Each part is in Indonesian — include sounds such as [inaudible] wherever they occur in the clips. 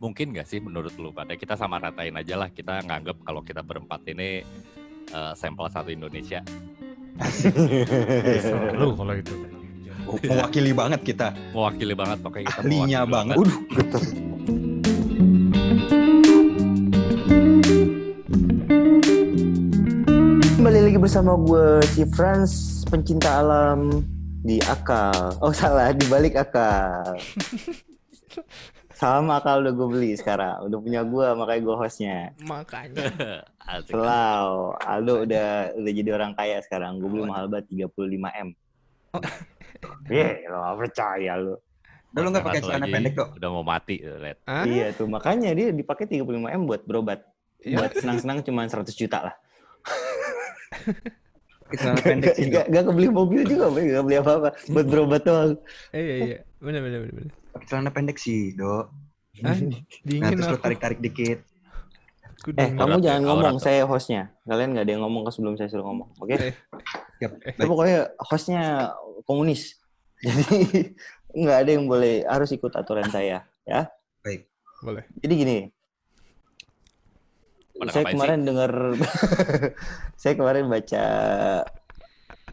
mungkin nggak sih menurut lu pada kita sama ratain aja lah kita nganggap kalau kita berempat ini uh, sampel satu Indonesia. Lu kalau itu. Mewakili banget kita. Mewakili banget pokoknya kita Ahlinya banget. Udah. Kembali lagi bersama gue si Franz pencinta alam di akal. Oh salah di balik akal. [laughs] Sama akal udah gue beli sekarang. Udah punya gue makanya gue hostnya. Makanya. [laughs] Selaw. Aldo udah udah jadi orang kaya sekarang. Gue beli mahal banget 35 m. [laughs] Iya, lo nggak percaya lo. Udah lu nggak pakai celana pendek kok. Udah mau mati. Hah? Iya tuh makanya dia dipakai 35 m buat berobat. Iya. Buat senang-senang cuma 100 juta lah. Celana pendek sih. Gak, gak kebeli mobil juga, gak beli apa-apa. Buat [laughs] berobat doang. Iya iya. Benar benar benar. Pakai celana pendek sih, Dok. Hah? Nah, terus lu aku. tarik-tarik dikit. Aku Eh, kamu Aurat jangan ya, ngomong, aurat. saya hostnya. Kalian gak ada yang ngomong sebelum saya suruh ngomong, oke? Eh, Siap. Eh, pokoknya hostnya komunis. [laughs] Jadi nggak ada yang boleh harus ikut aturan saya. boleh. Jadi gini, Pada saya kemarin dengar, [laughs] saya kemarin baca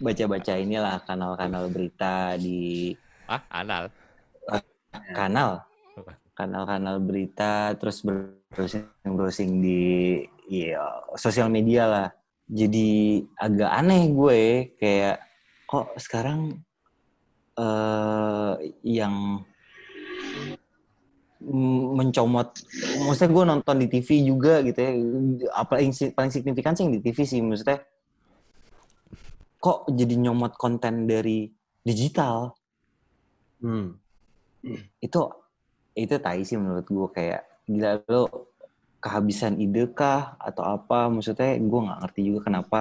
baca-baca inilah kanal-kanal berita di Ah, anal. Kanal. Kanal-kanal berita terus browsing-browsing di ya, sosial media lah. Jadi agak aneh gue kayak kok sekarang eh yang mencomot maksudnya gue nonton di TV juga gitu ya. Apa yang paling signifikan sih yang di TV sih maksudnya kok jadi nyomot konten dari digital? Hmm. Itu itu tai sih menurut gue kayak gila lo kehabisan ide kah? Atau apa? Maksudnya gue nggak ngerti juga kenapa.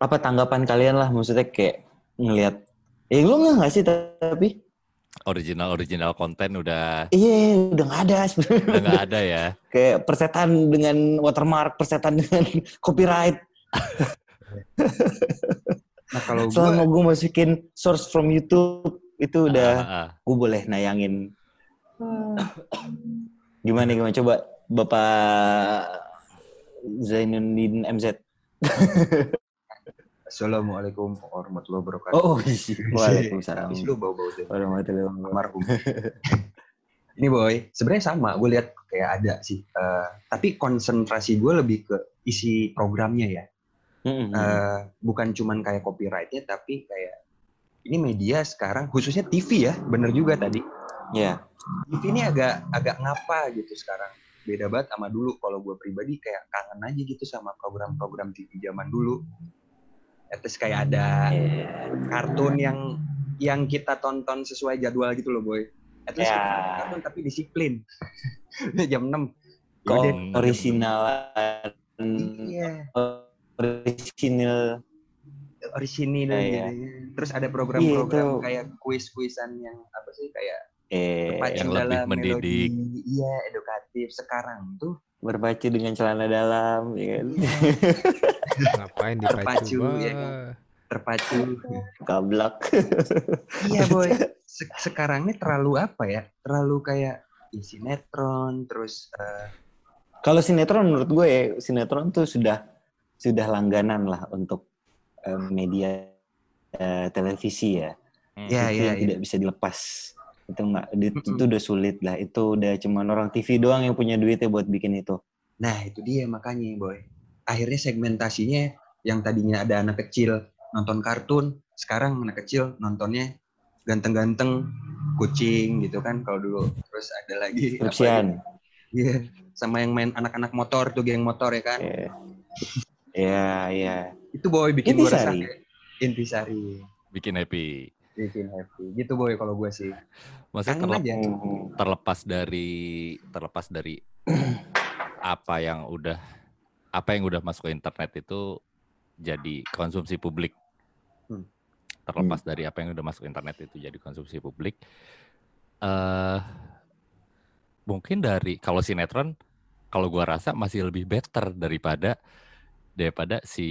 Apa tanggapan kalian lah maksudnya kayak ngelihat eh lo nggak nggak sih tapi? Original original konten udah iya udah nggak ada. Sebenarnya udah nggak ada ya. [laughs] kayak persetan dengan watermark persetan dengan [laughs] copyright. Nah, kalau selama gue gue masukin source from YouTube itu udah Ah, ah. gue boleh nayangin gimana gimana coba bapak Zainuddin MZ [laughs] Assalamualaikum warahmatullahi wabarakatuh. oh waalaikumsalam Habis lu bau-bau warahmatullahi wabarakatuh almarhum. [laughs] Ini boy, sebenarnya sama. Gue lihat kayak ada sih. Eh, tapi konsentrasi gue lebih ke isi programnya ya. Mm-mm. Eh, bukan cuman kayak copyrightnya, tapi kayak ini media sekarang, khususnya TV ya, bener juga tadi. ya TV ini agak agak ngapa gitu sekarang. Beda banget sama dulu. Kalau gue pribadi kayak kangen aja gitu sama program-program TV zaman dulu. Ya, Terus kayak ada Iya. kartun yang yang kita tonton sesuai jadwal gitu loh boy. At least Ya. nonton kartun tapi disiplin. [laughs] Jam 6. Kok original Iya, original orisinil Iya, gitu. iya. Terus ada program-program Iya, itu. kayak kuis-kuisan yang apa sih kayak eh terpacu yang lebih dalam mendidik. melodi, iya edukatif. Sekarang tuh berpacu dengan celana dalam ya kan [laughs] Ngapain Terpacu, dipacu? ya kan? Terpacu. kablak iya boy. [laughs] Se- sekarang ini terlalu apa ya? Terlalu kayak ya, sinetron, terus eh, kalau sinetron menurut gue ya sinetron tuh sudah sudah langganan lah untuk eh, media eh, televisi ya Hmm. ya itu ya yang ya. tidak bisa dilepas itu nggak Mm-mm. itu udah sulit lah itu udah cuman orang TV doang yang punya duitnya buat bikin itu Nah itu dia makanya boy. Akhirnya segmentasinya yang tadinya ada anak kecil nonton kartun, sekarang anak kecil nontonnya ganteng-ganteng kucing gitu kan kalau dulu. Terus ada lagi apa ya? Iya, sama yang main anak-anak motor tuh geng motor ya kan. ya ya ya Itu boy bikin gue resah. Intisari. Bikin happy. Bikin happy. Gitu boy kalau gue sih. Maksudnya Kangen terlep- aja. Hmm. terlepas dari terlepas dari [clears throat] apa yang udah apa yang udah masuk ke internet itu jadi konsumsi publik. Hmm. Terlepas dari apa yang udah masuk ke internet itu jadi konsumsi publik. eh mungkin dari kalau sinetron kalau gua rasa masih lebih better daripada daripada si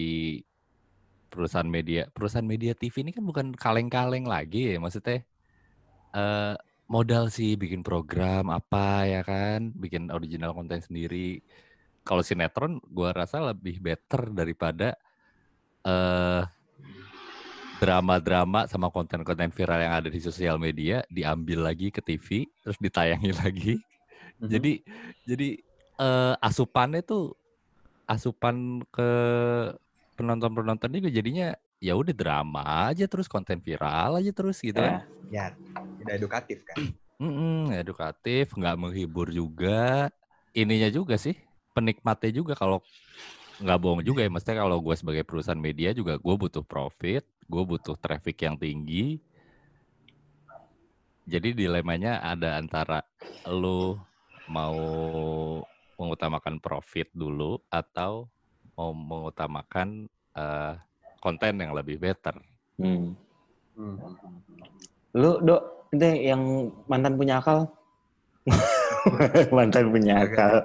perusahaan media perusahaan media TV ini kan bukan kaleng-kaleng lagi ya maksudnya eh modal sih bikin program apa ya kan, bikin original konten sendiri. Kalau sinetron gua rasa lebih better daripada eh drama-drama sama konten-konten viral yang ada di sosial media diambil lagi ke TV terus ditayangin [laughs] lagi. Mhm. Jadi jadi eh asupannya tuh asupan ke penonton-penonton juga jadinya ya udah drama aja terus konten viral aja terus gitu kan. Ya, tidak edukatif kan. [clears throat] Mm-mm, edukatif, nggak menghibur juga. Ininya juga sih, penikmatnya juga kalau nggak bohong juga ya. Maksudnya kalau gue sebagai perusahaan media juga gue butuh profit, gue butuh traffic yang tinggi. Jadi dilemanya ada antara lu mau mengutamakan profit dulu atau mau mengutamakan eh, konten yang lebih better. Hmm. Hmm. Lu, Dok, itu yang mantan punya akal? [laughs] mantan punya akal.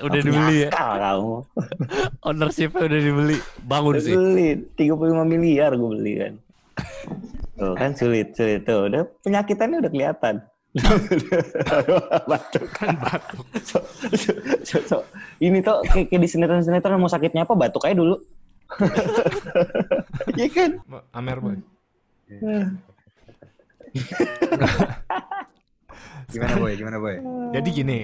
Udah Punya dibeli ya, Akal kamu. [laughs] ownership-nya udah dibeli. Bangun sih. Beli 35 miliar gue beli kan. Tuh kan sulit, sulit tuh. Udah penyakitannya udah kelihatan. Batuk Kan batuk. so, so, so, so. Ini tuh kayak, kayak di sinetron-sinetron mau sakitnya apa batuk aja dulu. Iya kan? Amer boy. Gimana boy? Gimana boy? Jadi gini,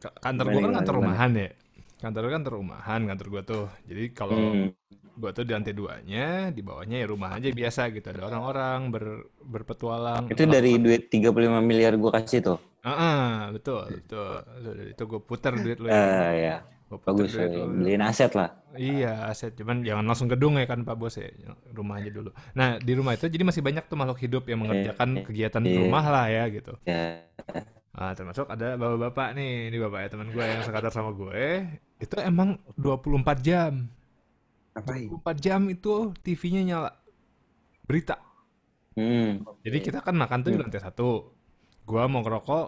ka- kantor gua kan kantor rumahan ya. Kantor gua kan kantor rumahan kantor gua tuh. Jadi kalau Hmm. gua tuh di lantai duanya, di bawahnya ya rumah aja biasa gitu. Ada orang-orang ber, berpetualang. Itu dari duit 35 miliar gue kasih tuh. Ah, ah, betul, betul. Itu- gue puter duit lu Eh ya. ya, Gua puter bagus. duit ya. lu. Beliin aset lah. Iya, aset. Cuman jangan langsung gedung ya kan Pak Bos ya. Rumah aja dulu. Nah, di rumah itu jadi masih banyak tuh makhluk hidup yang mengerjakan kegiatan iya. rumah lah ya gitu. Ya. Ah, termasuk ada bapak-bapak nih, ini bapaknya teman gue yang sekantor sama gue. Itu emang 24 jam. Ngapain? 24 jam itu TV-nya nyala. Berita. Hmm. Jadi kita kan makan tuh di lantai satu. Gua mau ngerokok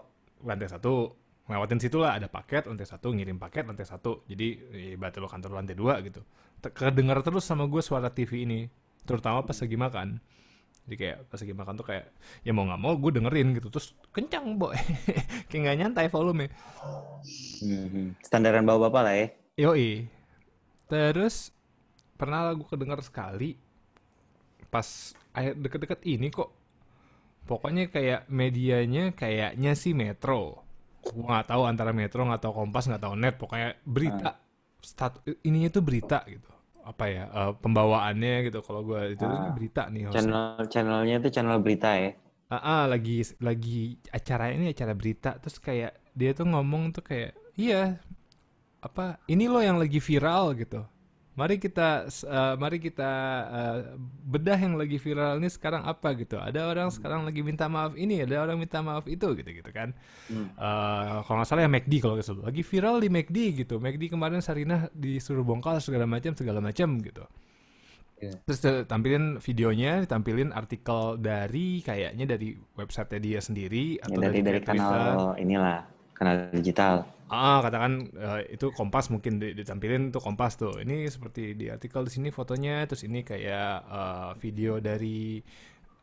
lantai satu. Ngelewatin situ lah ada paket lantai satu, ngirim paket lantai satu. Jadi ibarat lo kantor lantai dua gitu. Kedengar terus sama gue suara TV ini. Terutama pas lagi makan. Jadi kayak pas lagi makan tuh kayak ya mau nggak mau gue dengerin gitu. Terus kencang boy. [laughs] kayak nggak nyantai volume. Hmm. Standaran bapak-bapak lah ya. Yoi. Terus pernah lagu kedengar sekali pas akhir deket-deket ini kok. Pokoknya kayak medianya kayaknya sih Metro. Gua nggak tahu antara Metro nggak tahu Kompas nggak tahu Net. Pokoknya berita. Stat ininya tuh berita gitu. Apa ya eh, pembawaannya gitu. Kalau gua itu Ah. berita nih. hostnya. Channel channelnya itu channel berita ya. Ah, ah, lagi lagi acara ini acara berita terus kayak dia tuh ngomong tuh kayak iya apa ini loh yang lagi viral gitu mari kita eh, mari kita eh, bedah yang lagi viral ini sekarang apa gitu ada orang sekarang lagi minta maaf ini ada orang minta maaf itu gitu gitu kan Hmm. Eh, kalau nggak salah ya McD kalau salah lagi viral di McD gitu McD kemarin Sarinah disuruh bongkar segala macam segala macam gitu Iya. Terus tampilin videonya, ditampilin artikel dari kayaknya dari website dia sendiri Ya, atau dari dari kayak Twitter. kanal inilah kanal digital. Ah, katakan eh, itu Kompas mungkin di- ditampilin tuh Kompas tuh. Ini seperti di artikel di sini fotonya, terus ini kayak eh, video dari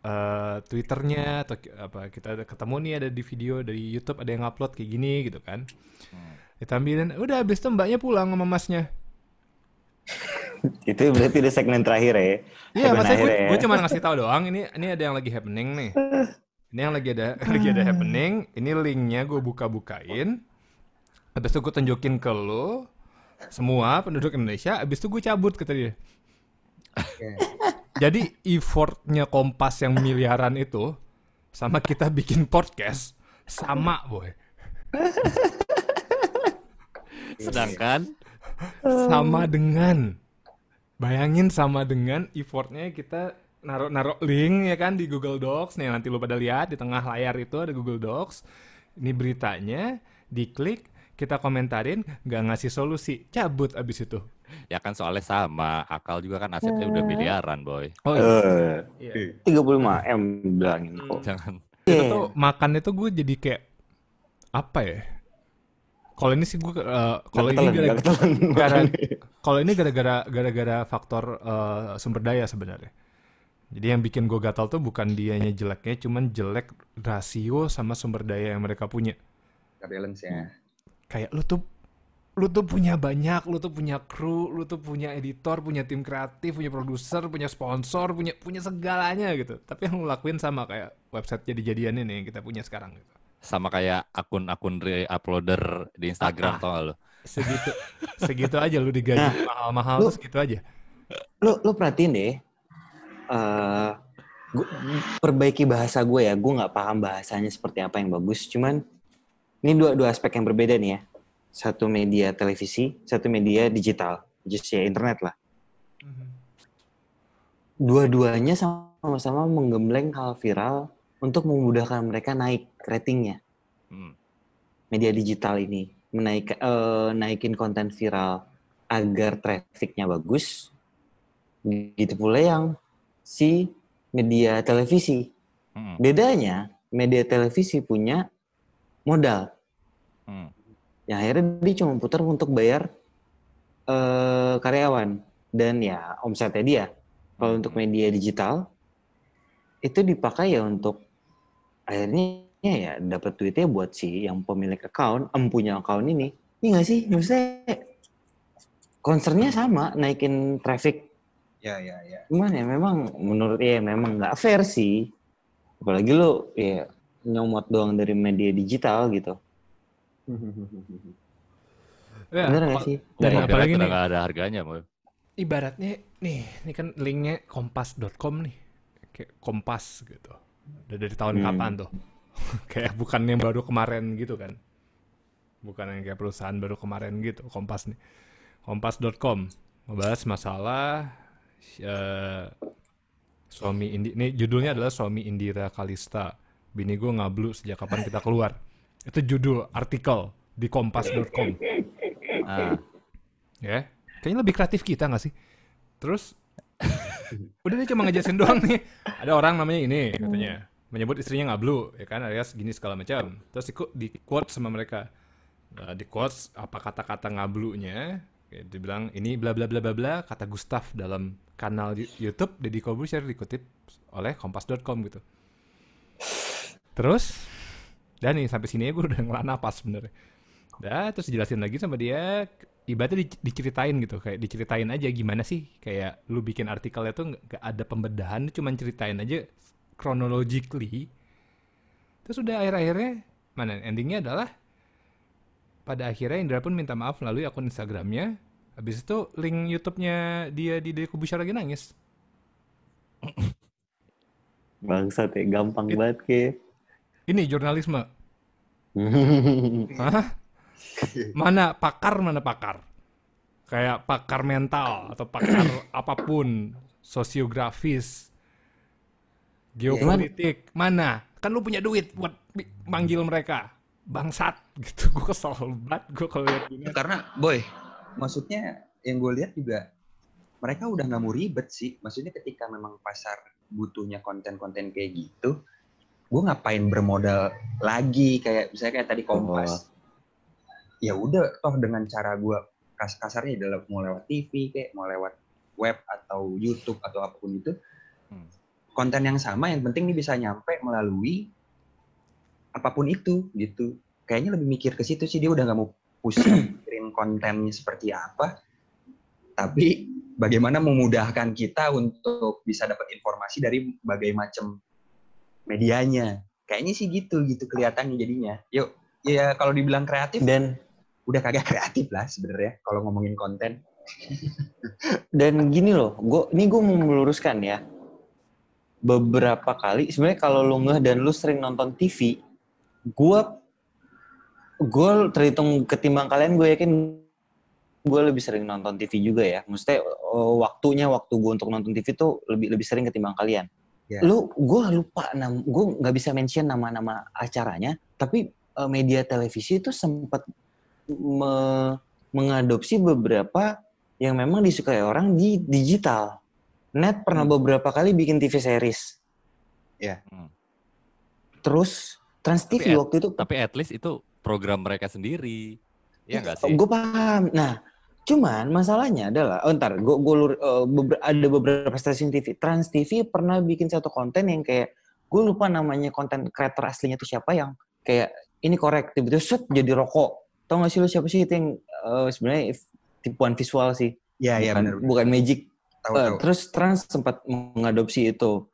eh, Twitternya atau apa kita ketemu nih ada di video dari YouTube ada yang upload kayak gini gitu kan. Ditampilin, udah habis itu mbaknya pulang sama masnya. [laughs] Itu berarti udah segmen terakhir ya. Iya, maksudnya gue, ya. gue cuma ngasih tahu doang. Ini ini ada yang lagi happening nih. Ini yang lagi ada [laughs] lagi ada happening. Ini linknya gue buka-bukain. Habis itu gue tunjukin ke lo semua penduduk Indonesia. Habis itu gue cabut kata dia. Oke. [laughs] Jadi effortnya Kompas yang miliaran itu sama kita bikin podcast sama boy. Sedangkan Sama dengan bayangin sama dengan effortnya kita naruh naruh link ya kan di Google Docs nih nanti lu pada lihat di tengah layar itu ada Google Docs ini beritanya diklik kita komentarin nggak ngasih solusi cabut abis itu ya kan soalnya sama, akal juga kan asetnya udah miliaran, boy. oh Eh, iya. 35 M bilangin kok. Jangan itu tuh makan itu gue jadi kayak apa ya kalau ini sih gue eh, kalau ini Nggak gara- ketelan, nggak gara- ketelan. kalau ini gara-gara gara-gara faktor eh, sumber daya sebenarnya Jadi yang bikin gue gatal tuh bukan dianya jeleknya, cuman jelek rasio sama sumber daya yang mereka punya. Balance ya. Kayak lu tuh lu tuh punya banyak, lu tuh punya kru, lu tuh punya editor, punya tim kreatif, punya produser, punya sponsor, punya punya segalanya gitu. Tapi yang lu lakuin sama kayak website jadi-jadian ini yang kita punya sekarang gitu. Sama kayak akun-akun re-uploader di Instagram Ah, ah. tau gak lu? Segitu segitu aja lu digaji Nah, [laughs] mahal-mahal lu- segitu aja. lu lu perhatiin deh eh gua- perbaiki bahasa gue ya gue nggak paham bahasanya seperti apa yang bagus cuman ini dua dua aspek yang berbeda nih ya. Satu media televisi satu media digital. Just ya internet lah. Dua-duanya sama-sama menggembleng hal viral untuk memudahkan mereka naik ratingnya. Hmm. media digital ini menaik eh, naikin konten viral agar trafficnya bagus. Gitu pula yang si media televisi. Hmm. bedanya media televisi punya modal Hmm. yang akhirnya dia cuma putar untuk bayar eh, karyawan dan ya omsetnya dia kalau untuk media digital itu dipakai ya untuk akhirnya ya dapat duitnya buat si yang pemilik account, em punya account ini. Iya nggak sih? Maksudnya concernnya sama, naikin traffic. Ya, ya, ya. Cuman ya memang menurut ya memang nggak fair sih. Apalagi lo ya nyomot doang dari media digital gitu. Ya, Bener nggak apa- sih? Dan Copyright apalagi nih, nggak ada harganya, Boy. ibaratnya nih, ini kan linknya kompas.com nih. Kayak kompas gitu. Udah dari tahun Hmm. kapan tuh? [laughs] kayak bukan yang baru kemarin gitu kan. Bukan yang kayak perusahaan baru kemarin gitu, kompas nih. Kompas.com membahas masalah eh, suami Indi ini judulnya adalah suami Indira Kalista. Bini gue ngablu sejak kapan kita keluar. Itu judul artikel di kompas.com. Ah, Ya, kayaknya lebih kreatif kita nggak sih? Terus, [laughs] udah dia cuma ngejelasin doang nih. Ada orang namanya ini katanya menyebut istrinya ngablu, ya kan, alias gini segala macam. Terus di, di quote sama mereka, Nah, di quotes apa kata-kata ngablunya, kayak dibilang ini bla bla bla bla bla kata Gustaf dalam kanal YouTube Deddy Corbuzier dikutip oleh kompas.com gitu. Terus, dan nih sampai sini gue udah ngelah napas sebenarnya. Dah, terus dijelasin lagi sama dia, ibaratnya di- diceritain gitu, kayak diceritain aja gimana sih, kayak lu bikin artikelnya tuh nggak nggak ada pembedahan, lu cuman ceritain aja chronologically. Terus udah akhir-akhirnya, mana endingnya adalah pada akhirnya Indra pun minta maaf melalui akun Instagramnya. Habis itu link YouTube-nya dia di Deddy Corbuzier lagi nangis. Bangsat ya, gampang It- banget kayak. Ini jurnalisme. [laughs] Hah? Mana pakar, mana pakar? Kayak pakar mental atau pakar [clears throat] apa pun, sosiografis, geopolitik, mana? Kan lu punya duit buat manggil mereka. Bangsat [laughs] gitu. Gue kesel banget gue kalau lihat ini. Karena, boy, maksudnya yang gue lihat juga mereka udah nggak mau ribet sih. Maksudnya ketika memang pasar butuhnya konten-konten kayak gitu, gue ngapain bermodal lagi kayak misalnya kayak tadi Kompas. Ya udah, toh dengan cara gue kas kasarnya adalah mau lewat TV kayak mau lewat web atau YouTube atau apa pun itu, Hmm. konten yang sama yang penting nih bisa nyampe melalui apa pun itu gitu. Kayaknya lebih mikir ke situ sih dia udah nggak mau pusing [clears throat] mikirin kontennya seperti apa, tapi bagaimana memudahkan kita untuk bisa dapat informasi dari berbagai macam medianya. Kayaknya sih gitu gitu kelihatannya jadinya. Yuk, ya kalau dibilang kreatif Dan udah kagak kreatif lah sebenarnya kalau ngomongin konten. [laughs] dan gini loh, gua ini gue mau meluruskan ya. Beberapa kali sebenarnya kalau lu ngeh dan lu sering nonton TV, gua gue terhitung ketimbang kalian gue yakin gue lebih sering nonton TV juga ya. Maksudnya eh, waktunya waktu gue untuk nonton TV tuh lebih lebih sering ketimbang kalian. Ya. Lu gue lupa nam, gue nggak bisa mention nama-nama acaranya, tapi eh, media televisi itu sempat me- mengadopsi beberapa yang memang disukai orang di digital. Net pernah beberapa kali bikin TV series. Ya. Hmm. Terus Trans Tapi TV at- waktu itu Tapi at least itu program mereka sendiri. Iya nggak sih? Gue paham. Nah, Cuman masalahnya adalah, oh ntar, gue gue ada beberapa stasiun TV, Trans TV pernah bikin satu konten yang kayak gue lupa namanya konten kreator aslinya itu siapa yang kayak ini korek tiba-tiba set jadi rokok. Tau gak sih lu siapa sih itu yang eh, sebenarnya tipuan visual sih, Ya, ya bukan, benar. bukan magic. Tahu Eh, tahu. terus Trans sempat mengadopsi itu.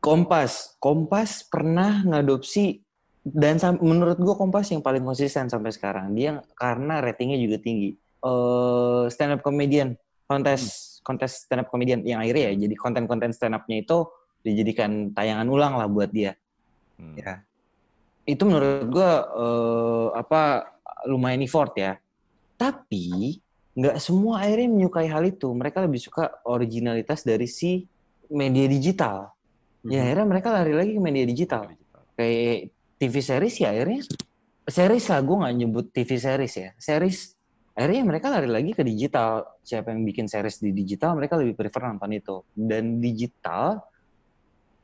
Kompas, Kompas pernah ngadopsi dan menurut gua Kompas yang paling konsisten sampai sekarang. Dia karena ratingnya juga tinggi. Eh stand up comedian, kontes kontes stand up comedian yang akhirnya ya jadi konten-konten stand up-nya itu dijadikan tayangan ulang lah buat dia. Hmm. Ya. Itu menurut gua eh, apa lumayan effort ya. Tapi nggak semua akhirnya menyukai hal itu. Mereka lebih suka originalitas dari si media digital. Ya akhirnya mereka lari lagi ke media digital. Kayak TV series ya akhirnya series lah gue nggak nyebut TV series ya. Series akhirnya mereka lari lagi ke digital. Siapa yang bikin series di digital mereka lebih prefer nonton itu. Dan digital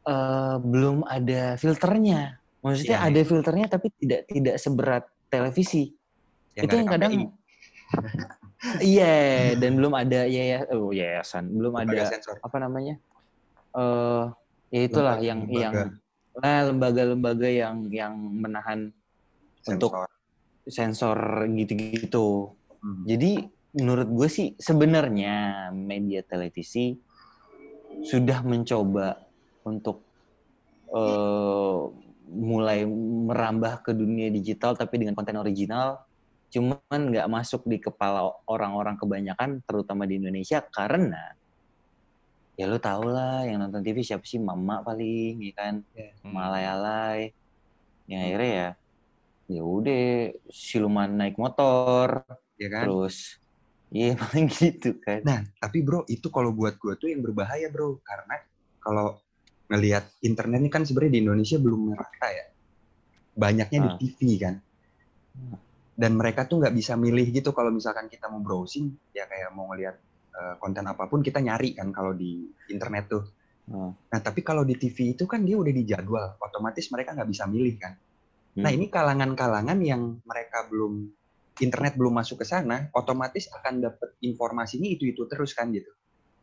eh, belum ada filternya. Maksudnya Iya. ada filternya tapi tidak tidak seberat televisi. Ya, itu yang ada kadang [laughs] iya dan belum ada yaya oh yayasan belum lembaga ada sensor. apa namanya eh ya itulah Lembaga- yang lembaga. yang nah, lembaga-lembaga yang yang menahan untuk Sensor. sensor gitu-gitu Hmm. jadi menurut gue sih sebenarnya media televisi sudah mencoba untuk eh, mulai merambah ke dunia digital tapi dengan konten original. Cuman nggak masuk di kepala orang-orang kebanyakan terutama di Indonesia karena ya lu tau lah yang nonton TV siapa sih? Mama paling ya kan? Hmm. malay-alay yang akhirnya ya ya udah siluman naik motor ya kan? terus iya [laughs] paling gitu kan Nah, tapi bro, itu kalau buat gue tuh yang berbahaya bro, karena kalau ngelihat internet ini kan sebenarnya di Indonesia belum merata ya, banyaknya di Ah. TV kan, dan mereka tuh nggak bisa milih gitu kalau misalkan kita mau browsing, ya kayak mau ngelihat eh, konten apa pun kita nyari kan kalau di internet tuh. Ah. Nah, tapi kalau di TV itu kan dia udah dijadwal, otomatis mereka nggak bisa milih kan. Nah, Hmm. ini kalangan-kalangan yang mereka belum internet belum masuk ke sana, otomatis akan dapat informasinya itu-itu terus kan gitu.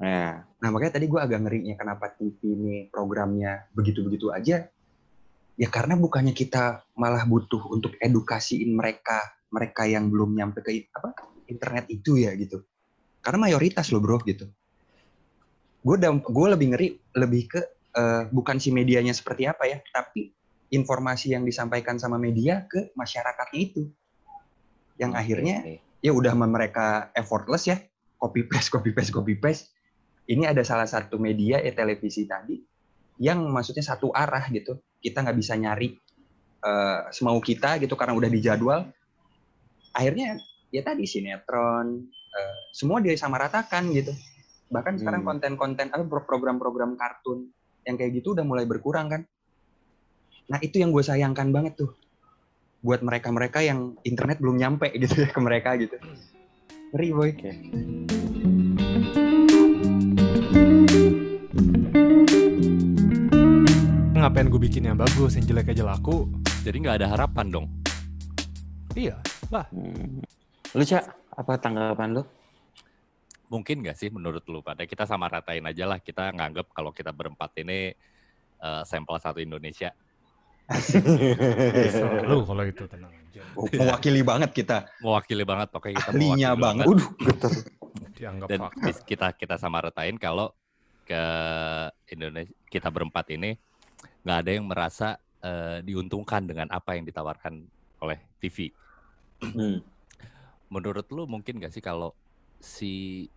ya Nah makanya tadi gue agak ngerinya kenapa TV ini programnya begitu-begitu aja. Ya karena bukannya kita malah butuh untuk edukasiin mereka, mereka yang belum nyampe ke apa internet itu ya gitu. Karena mayoritas loh bro gitu. Gue gue lebih ngeri lebih ke eh, bukan si medianya seperti apa ya, tapi informasi yang disampaikan sama media ke masyarakatnya itu. Yang akhirnya ya udah mereka effortless ya. Copy paste copy paste copy paste. Ini ada salah satu media ya televisi tadi yang maksudnya satu arah gitu. Kita nggak bisa nyari eh, semau kita gitu karena udah dijadwal. Akhirnya ya tadi sinetron eh, semua disamaratakan gitu. Bahkan sekarang Hmm. konten-konten apa pro- program-program kartun yang kayak gitu udah mulai berkurang kan. Nah itu yang gue sayangkan banget tuh buat mereka-mereka yang internet belum nyampe [laughs] gitu ya ke mereka gitu ngeri boy Oke. Ngapain gue bikin yang bagus, yang jelek aja laku? Jadi nggak ada harapan dong. Iya, Hmm. Lu cak apa tanggapan lu? Mungkin nggak sih menurut lu pada kita sama ratain aja lah kita nganggap kalau kita berempat ini eh, sampel satu Indonesia. Selalu [laughs] kalau itu tenang aja. Oh, mewakili banget kita Mewakili banget pokoknya kita Ahlinya mewakili banget. Waduh, getar. Dianggap dan fakta. kita kita sama ratain kalau ke Indonesia kita berempat ini nggak ada yang merasa eh, diuntungkan dengan apa yang ditawarkan oleh TV. Hmm. Menurut lu mungkin gak sih kalau si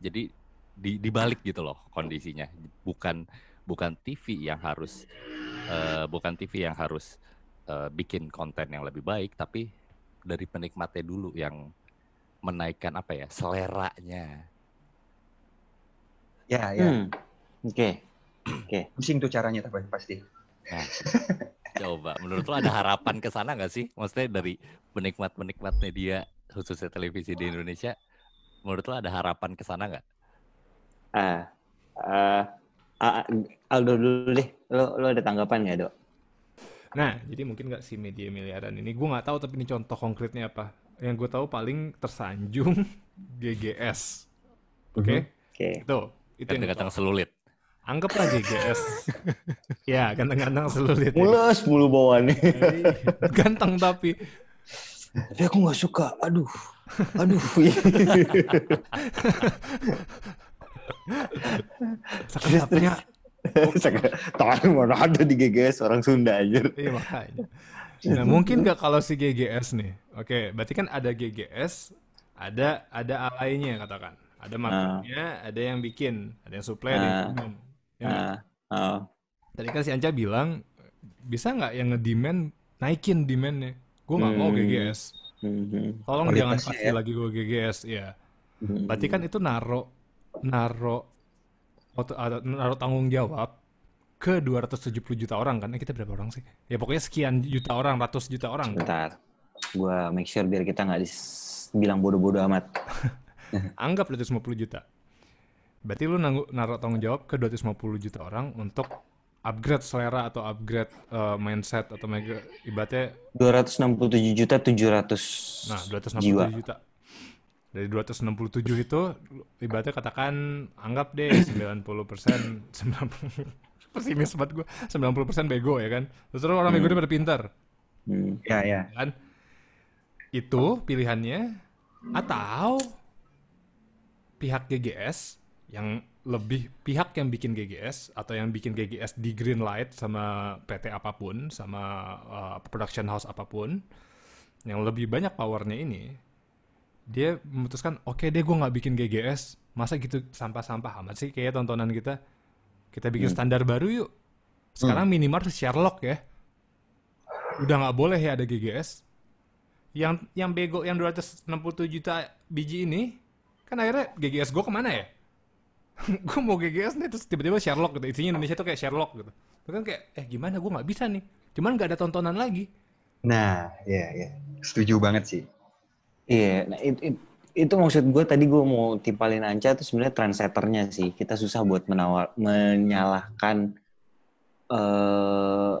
jadi di dibalik gitu loh kondisinya bukan bukan TV yang harus eh, bukan TV yang harus eh, bikin konten yang lebih baik tapi dari penikmatnya dulu yang menaikkan apa ya seleranya ya ya Hmm. Oke. pusing tuh caranya tapi pasti Coba, menurut lo ada harapan ke sana nggak sih? Maksudnya dari penikmat-penikmat media khususnya televisi di Indonesia, menurut lo ada harapan ke sana nggak? Ah, ah, ah, Aldo dulu deh. Lo lo ada tanggapan nggak, Dok? Nah, jadi mungkin nggak si media miliaran ini, gue nggak tahu tapi ini contoh konkretnya apa. yang gue tahu paling tersanjung [laughs] GGS. Oke, Oke. itu itu yang tahu. selulit. Anggaplah GGS. [laughs] ya, ganteng-ganteng selulit. ya. Mules mulu bawaannya. [laughs] Ganteng tapi Tapi aku nggak suka. Aduh. Aduh. sekedapnya. [laughs] Tangan mana ada di GGS orang Sunda aja. Iya makanya. Nah mungkin nggak kalau si GGS nih. Oke, berarti kan ada GGS, ada ada alainya katakan. Ada marketnya, ada yang bikin, ada yang supply, ada yang Ah. demand. Ya, Nah, oh. Tadi kan si Anca bilang bisa nggak yang nge-demand naikin demandnya? Gue nggak mau Hmm. GGS. Mhm. Tolong jangan Kualitasnya kasih ya. lagi gue GGS. Ya. Mhm. Berarti kan itu naro naro naro tanggung jawab ke 270 juta orang kan? Eh, kita berapa orang sih? Ya pokoknya sekian juta orang, ratus juta orang. Bentar. Gua make sure biar kita nggak dibilang bodoh-bodoh amat. [laughs] Anggap 250 juta. Berarti lu nanggu, naruh tanggung jawab ke 250 juta orang untuk upgrade selera atau upgrade eh, mindset atau mega ibaratnya 267 juta 700 nah 267 jiwa. juta. Dari 267 itu ibaratnya katakan anggap deh 90 persen [laughs] 90 pesimis banget gue 90 persen bego ya kan? Terus orang bego itu pada pintar Hmm. Ya, ya. kan? Itu pilihannya atau pihak GGS yang lebih pihak yang bikin GGS atau yang bikin GGS di green light sama PT apa pun sama uh, production house apa pun yang lebih banyak powernya ini dia memutuskan oke deh gue nggak bikin GGS masa gitu sampah-sampah amat sih? Kayak tontonan kita. Kita bikin standar baru yuk. Sekarang minimal Sherlock ya. Udah nggak boleh ya ada GGS yang yang bego yang 267 juta biji ini kan akhirnya GGS gue ke mana ya? [laughs] Gue mau GGS nih terus tiba-tiba Sherlock gitu. Isinya Indonesia tuh kayak Sherlock gitu. Terus kan kayak eh gimana? Gue nggak bisa nih. Cuman nggak ada tontonan lagi. Nah, ya, ya. Setuju banget sih. Iya, nah it- it- itu maksud gue tadi gue mau timpalin Anca itu sebenarnya trendsetternya sih. Kita susah buat menawar, menyalahkan eh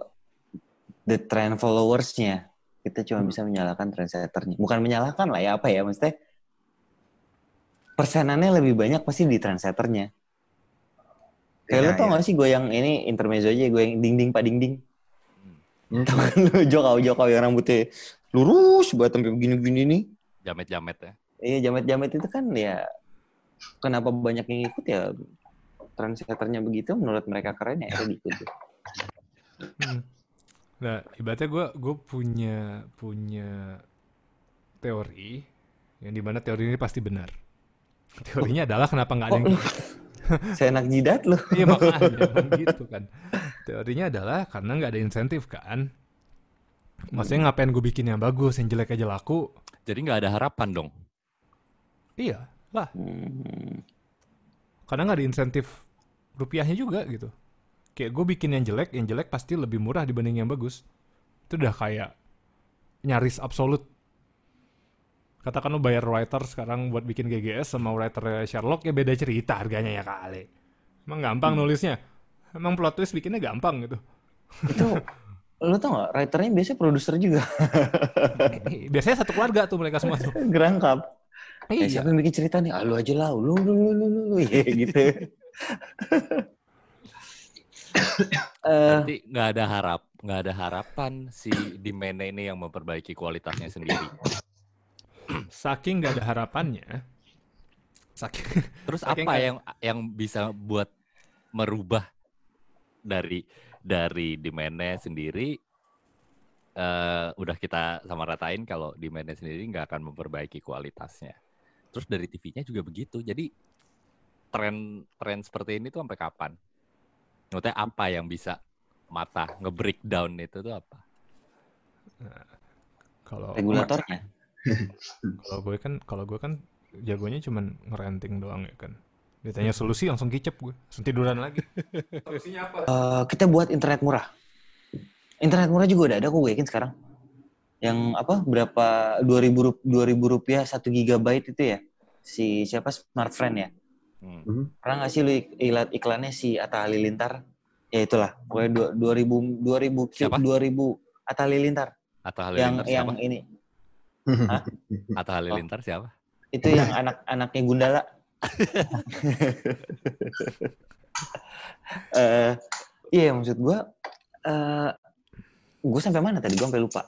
the trend followersnya. Kita cuma bisa menyalahkan trendsetternya. Bukan menyalahkan lah ya apa ya, maksudnya persenannya lebih banyak pasti di trendsetternya. Kayak Ya, lo tau ya. gak sih gue yang ini intermezzo aja, gue yang ding ding pak ding ding. Hmm. Tau kan lo jokau-jokau yang rambutnya lurus buat sampai begini-begini nih. Jamet-jamet ya. Iya jamet-jamet itu kan ya kenapa banyak yang ikut ya trendsetternya begitu menurut mereka keren ya itu diikuti. Hmm. Nah, ibaratnya gue gue punya punya teori yang di mana teori ini pasti benar. Teorinya adalah kenapa nggak ada yang Saya [laughs] enak jidat loh. Iya makanya gitu kan. Teorinya adalah karena nggak ada insentif kan. Maksudnya ngapain gue bikin yang bagus, yang jelek aja laku? Jadi nggak ada harapan dong. Iya lah, Hmm. karena nggak ada insentif rupiahnya juga gitu. Kayak gue bikin yang jelek, yang jelek pasti lebih murah dibanding yang bagus. Itu udah kayak nyaris absolut. Katakan lo bayar writer sekarang buat bikin GGS sama writer Sherlock ya beda cerita harganya ya kali. Emang gampang nulisnya. Emang plot twist bikinnya gampang gitu. Itu [laughs] lo tau gak writernya biasanya produser juga Biasanya satu keluarga tuh mereka semua tuh. [laughs] gerangkap. Eh, Iya. siapa yang bikin cerita nih? Ah, lu aja lah, lu lu lu lu lu, lu. Ya, gitu. [coughs] Eh, Berarti nggak ada harap, nggak ada harapan si demand ini yang memperbaiki kualitasnya sendiri. [coughs] Saking nggak ada harapannya. Saking Terus Saking apa nggak- yang yang bisa buat merubah dari dari demandnya sendiri? eh udah kita sama ratain kalau demandnya sendiri nggak akan memperbaiki kualitasnya. Terus dari TV-nya juga begitu. Jadi tren tren seperti ini tuh sampai kapan? Maksudnya apa yang bisa mata nge-breakdown itu tuh apa? kalau regulatornya. [laughs] kalau gue kan kalau gue kan jagonya cuman ngerenting doang ya kan. Ditanya solusi langsung kicep gue. Langsung tiduran lagi. Solusinya apa? [laughs] Eh, kita buat internet murah. Internet murah juga udah ada kok gue yakin sekarang. Yang apa berapa 2000 rup- 2000 rupiah 1 gigabyte itu ya? Si siapa Smart Friend ya? Hmm. Pernah nggak sih lu ik- iklan iklannya si Atta Halilintar? Ya itulah, pokoknya dua- 2000 2000 Siapa? 2000 Atta Halilintar Atau hal yang yang yang siapa? ini [laughs] Atau Halilintar siapa? Itu yang anak-anaknya Gundala. [laughs] Eh, iya maksud gue, uh, gue sampai mana tadi? Gue sampai lupa.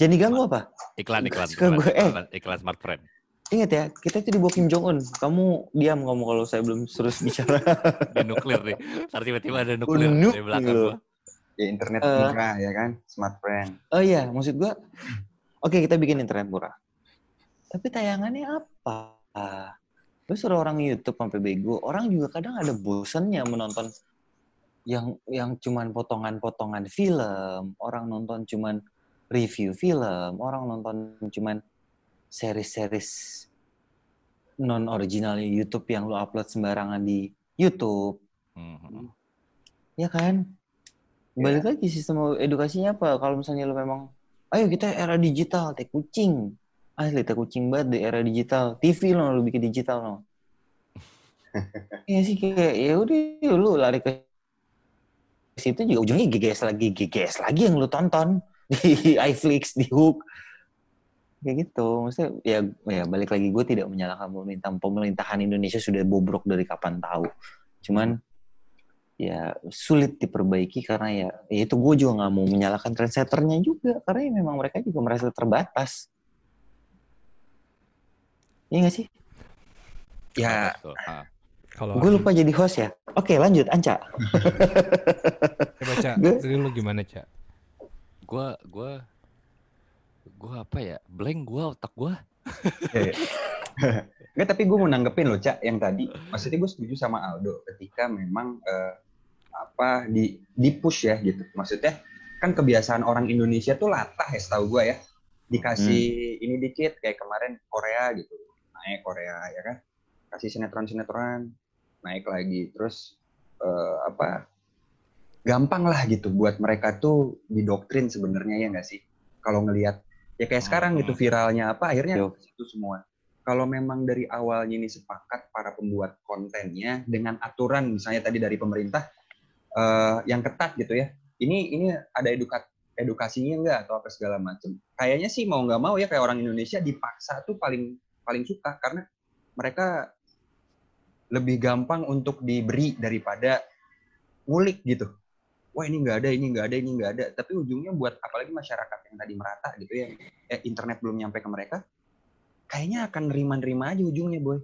Jadi ganggu apa? Iklan, iklan, iklan, gue, eh. iklan, iklan smart friend. Ingat ya, kita itu di bawah Kim Jong Un. Kamu diam kamu kalau saya belum terus bicara. [laughs] Di nuklir nih. Ntar tiba-tiba ada nuklir Nuk di belakang gua. Ya internet Eh. murah ya kan, smart friend. Oh iya, maksud gua, oke kita bikin internet murah. Tapi tayangannya apa? Lu suruh orang YouTube sampai bego. Orang juga kadang ada bosennya menonton yang yang cuman potongan-potongan film. Orang nonton cuman review film. Orang nonton cuman series-series non original YouTube yang lu upload sembarangan di YouTube. Mhm. Ya kan? Balik lagi sistem edukasinya apa? Kalau misalnya lu memang, ayo kita era digital, teh kucing. Asli teh kucing banget di era digital. TV lo lu bikin digital lo. [laughs] Iya sih kayak ya udah lu lari ke situ juga ujungnya GGS lagi, GGS lagi yang lu tonton [laughs] di iFlix, di Hook. Kayak gitu. Maksudnya ya ya balik lagi gue tidak menyalahkan pemerintah. Pemerintahan Indonesia sudah bobrok dari kapan tahu. Cuman ya sulit diperbaiki karena ya, ya itu gue juga nggak mau menyalahkan trendsetternya juga karena ya memang mereka juga merasa terbatas. Iya gak sih? Ya. Ah. Kalau Gue lupa jadi host ya. Oke lanjut Anca. [laughs] Coba Cak, Gue- dari lu gimana Cak? Gua gua gua apa ya? Blank gua otak gua. Enggak, tapi gue mau nanggepin loh, Cak, yang tadi. Maksudnya gue setuju sama Aldo ketika memang eh, apa di di push ya gitu. Maksudnya kan kebiasaan orang Indonesia tuh latah ya setahu gue ya. Dikasih ini dikit kayak kemarin Korea gitu. Naik Korea ya kan. Kasih sinetron-sinetron naik lagi. Terus eh, apa gampang lah gitu buat mereka tuh didoktrin sebenarnya ya nggak sih? Kalau ngelihat ya kayak sekarang gitu viralnya apa akhirnya situ semua kalau memang dari awalnya ini sepakat para pembuat kontennya dengan aturan misalnya tadi dari pemerintah eh, yang ketat gitu ya ini ini ada edukat edukasinya enggak atau apa segala macam kayaknya sih mau nggak mau ya kayak orang Indonesia dipaksa tuh paling paling suka karena mereka lebih gampang untuk diberi daripada ngulik gitu. Wah ini nggak ada ini nggak ada ini nggak ada. Tapi ujungnya buat apalagi masyarakat yang tadi merata gitu ya eh, internet belum nyampe ke mereka kayaknya akan nerima-nerima aja ujungnya boy.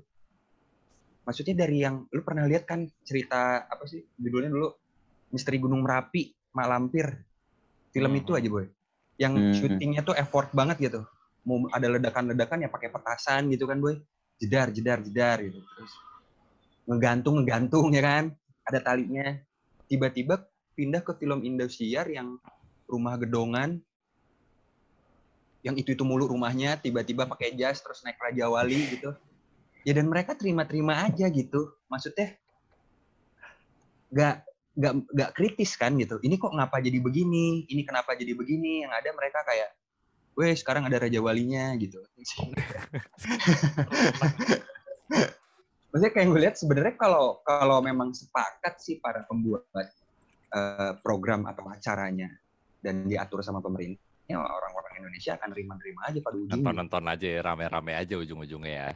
Maksudnya dari yang lu pernah lihat kan cerita apa sih judulnya dulu? Misteri gunung merapi mak lampir. Film Hmm. itu aja boy. Yang Hmm. syutingnya tuh effort banget gitu mau ada ledakan-ledakan ya pakai petasan gitu kan boy. Jedar jedar jedar gitu. Terus ngegantung ngegantung ya kan? Ada talinya. Tiba-tiba pindah ke film Indosiar yang rumah gedongan. Yang itu itu mulu rumahnya tiba-tiba pakai jas terus naik Raja Wali gitu. Ya dan mereka terima-terima aja gitu. Maksudnya nggak nggak nggak kritis kan gitu. Ini kok ngapa jadi begini? Ini kenapa jadi begini? Yang ada mereka kayak weh sekarang ada Raja Walinya gitu maksudnya kayak gue lihat sebenarnya kalau kalau memang sepakat sih para pembuat eh, program atau acaranya dan diatur sama pemerintah ya orang-orang Indonesia akan terima-terima aja pada ujungnya Nonton-nonton aja ya, rame-rame aja ujung-ujungnya ya.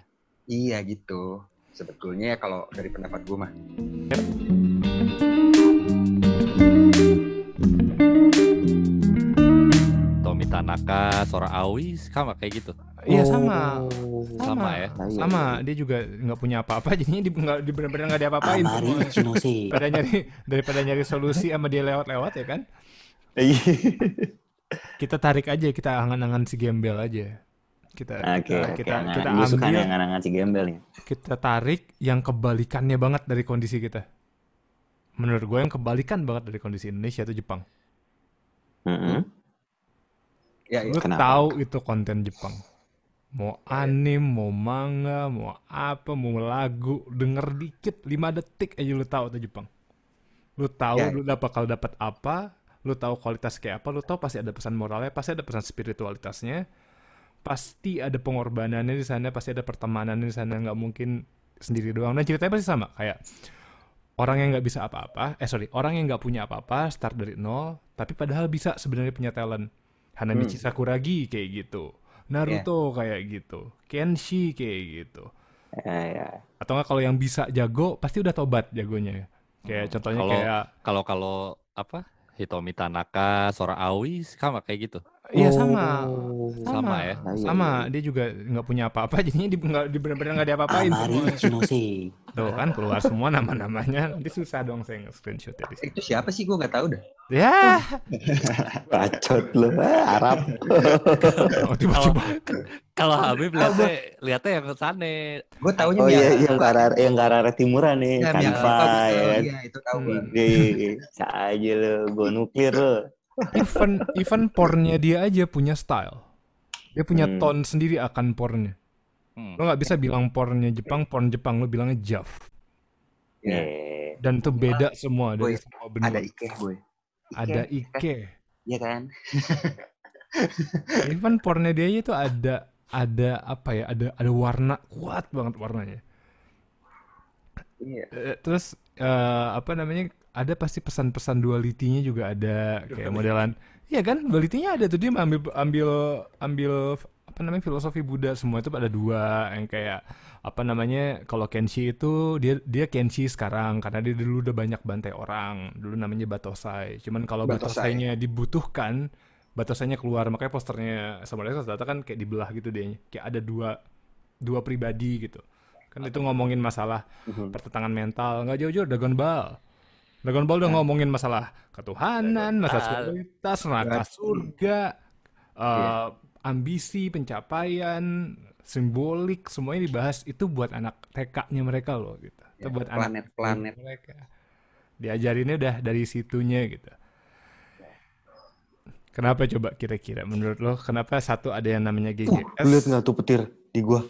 Iya gitu. Sebetulnya ya kalau dari pendapat gue mah. Tommy Tanaka, Sora Aoi, sama kayak gitu. Iya sama. Oh. Sama ya? Iya. Sama, dia juga nggak punya apa-apa, jadinya di, nggak, di benar-benar nggak. Amari semua. Kinose. Daripada nyari daripada nyari solusi sama dia lewat-lewat ya kan? Iya. Kita tarik aja, kita angan-angan si gembel aja. Kita Oke, kita oke. kita, Nah, kita ambil, angan-angan si gembel nih. kita tarik yang kebalikannya banget dari kondisi kita. Menurut gue yang kebalikan banget dari kondisi Indonesia itu Jepang. Mm-mm. Ya, ya. Lu Kenapa? tahu itu konten Jepang. Mau anim, mau manga, mau apa, mau lagu, denger dikit 5 detik aja lu tahu itu Jepang. Lu tahu Ya. lu dapat bakal dapat apa, lu tahu kualitas kayak apa, lu tahu pasti ada pesan moralnya, pasti ada pesan spiritualitasnya. Pasti ada pengorbanannya di sana, pasti ada pertemanannya di sana, nggak mungkin sendiri doang. Dan ceritanya pasti sama, kayak orang yang nggak bisa apa-apa, eh sorry, orang yang nggak punya apa-apa, start dari nol, tapi padahal bisa sebenarnya punya talent. Hanamichi Sakuragi kayak gitu. Naruto kayak gitu, Kenshi kayak gitu. Ya, ya. Atau enggak kalau yang bisa jago pasti udah tobat jagonya. Kayak Hmm, contohnya kalau- kayak Kalau kalau apa Hitomi Tanaka, Sora Aoi sama kayak gitu. Iya sama. Oh. Sama, Sama ya? Nah, iya, sama. iya. Dia juga nggak punya apa-apa, [laughs] jadinya di, nggak di benar-benar nggak diapa-apain. Amari semua. Ichimose. Tuh kan keluar semua nama-namanya. Nanti susah dong saya nge-screenshot di sini. Itu siapa sih gue nggak tahu dah. Ya, [laughs] Bacot lu. Ah, Arab. [laughs] oh, tiba-tiba. Kalau Habib lihatnya lihatnya yang kesane. Gue taunya Oh iya, yang ke arah yang ke arah timuran nih, Ya, Kanva ya kan. Iya, itu tahu gue. Iya, iya, iya. Aja lu, gue nuklir lu. Even even pornnya dia aja punya style. Dia punya Hmm. tone sendiri akan pornnya. Hmm. Lo nggak bisa bilang pornnya Jepang, porn Jepang. Lo bilangnya JAV. Iya. Eh, Dan itu beda semua dari Boy, semua benua. Ada Ike, boy. Ada Ike. Iya kan? [laughs] Even pornnya dia itu ada ada apa ya? Ada ada warna kuat banget warnanya. Iya. Eh, terus eh, apa namanya? Ada pasti pesan-pesan duality-nya juga ada kayak modelan. Iya kan? Duality-nya ada tuh dia ambil ambil ambil apa namanya filosofi Buddha. Semua itu ada dua yang kayak apa namanya kalau Kenshi itu dia dia Kenshi sekarang karena dia dulu udah banyak bantai orang. Dulu namanya Batosai. Cuman kalau Batosai. Batosainya dibutuhkan Batosainya keluar. Makanya posternya sama Data Data kan kayak dibelah gitu deh kayak ada dua dua pribadi gitu. Kan itu ngomongin masalah Mhm. pertentangan mental. Nggak jauh-jauh Dragon Ball Dragon Ball udah ngomongin masalah ketuhanan masalah seksualitas neraka surga eh, Iya. ambisi pencapaian simbolik semuanya dibahas itu buat anak TK-nya mereka loh gitu itu Ya, buat anak planet-planet. mereka diajarinnya udah dari situnya gitu kenapa coba kira-kira menurut lo kenapa satu ada yang namanya GGS lu liat nggak tuh petir di gua?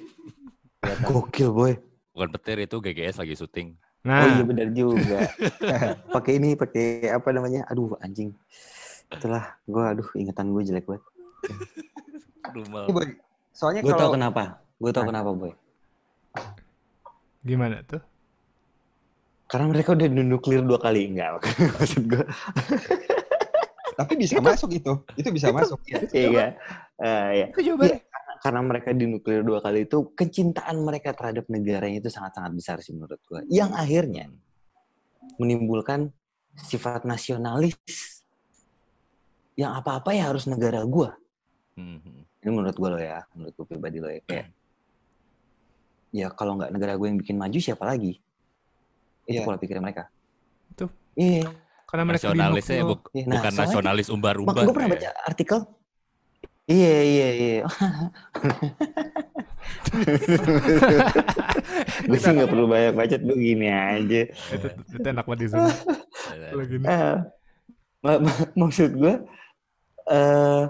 Gokil boy. Bukan petir itu GGS lagi syuting. Nah Oh iya benar juga. [laughs] pakai ini, pakai apa namanya? Aduh anjing. Itulah gua aduh ingatan gue jelek banget. Iya, boy. Soalnya Gue tau kalau kenapa. Gue tau Nah. kenapa boy. gimana tuh Karena mereka udah nuklir dua kali enggak [laughs] maksud gue. tapi bisa masuk itu. Itu bisa masuk. ya. Iya. Eh, ya. itu jawabannya Karena mereka dinuklir dua kali itu kecintaan mereka terhadap negaranya itu sangat-sangat besar sih menurut gue. Yang akhirnya menimbulkan sifat nasionalis yang apa-apa ya harus negara gue. Hmm. Ini menurut gue loh ya, menurut gue pribadi loh ya. Kayak, ya kalau nggak negara gue yang bikin maju siapa lagi? Itu Iya. pola pikir mereka. Itu. Iya. karena mereka Nasionalisnya buk- Iya, nah, bukan nasionalis umbar-umbar. gue pernah ya. baca artikel. Iya, iya, iya. [laughs] gue sih nggak perlu banyak baca, gue gini aja. itu, itu enak banget di Zoom. Gini. [laughs] Eh, ma- ma- maksud gue, eh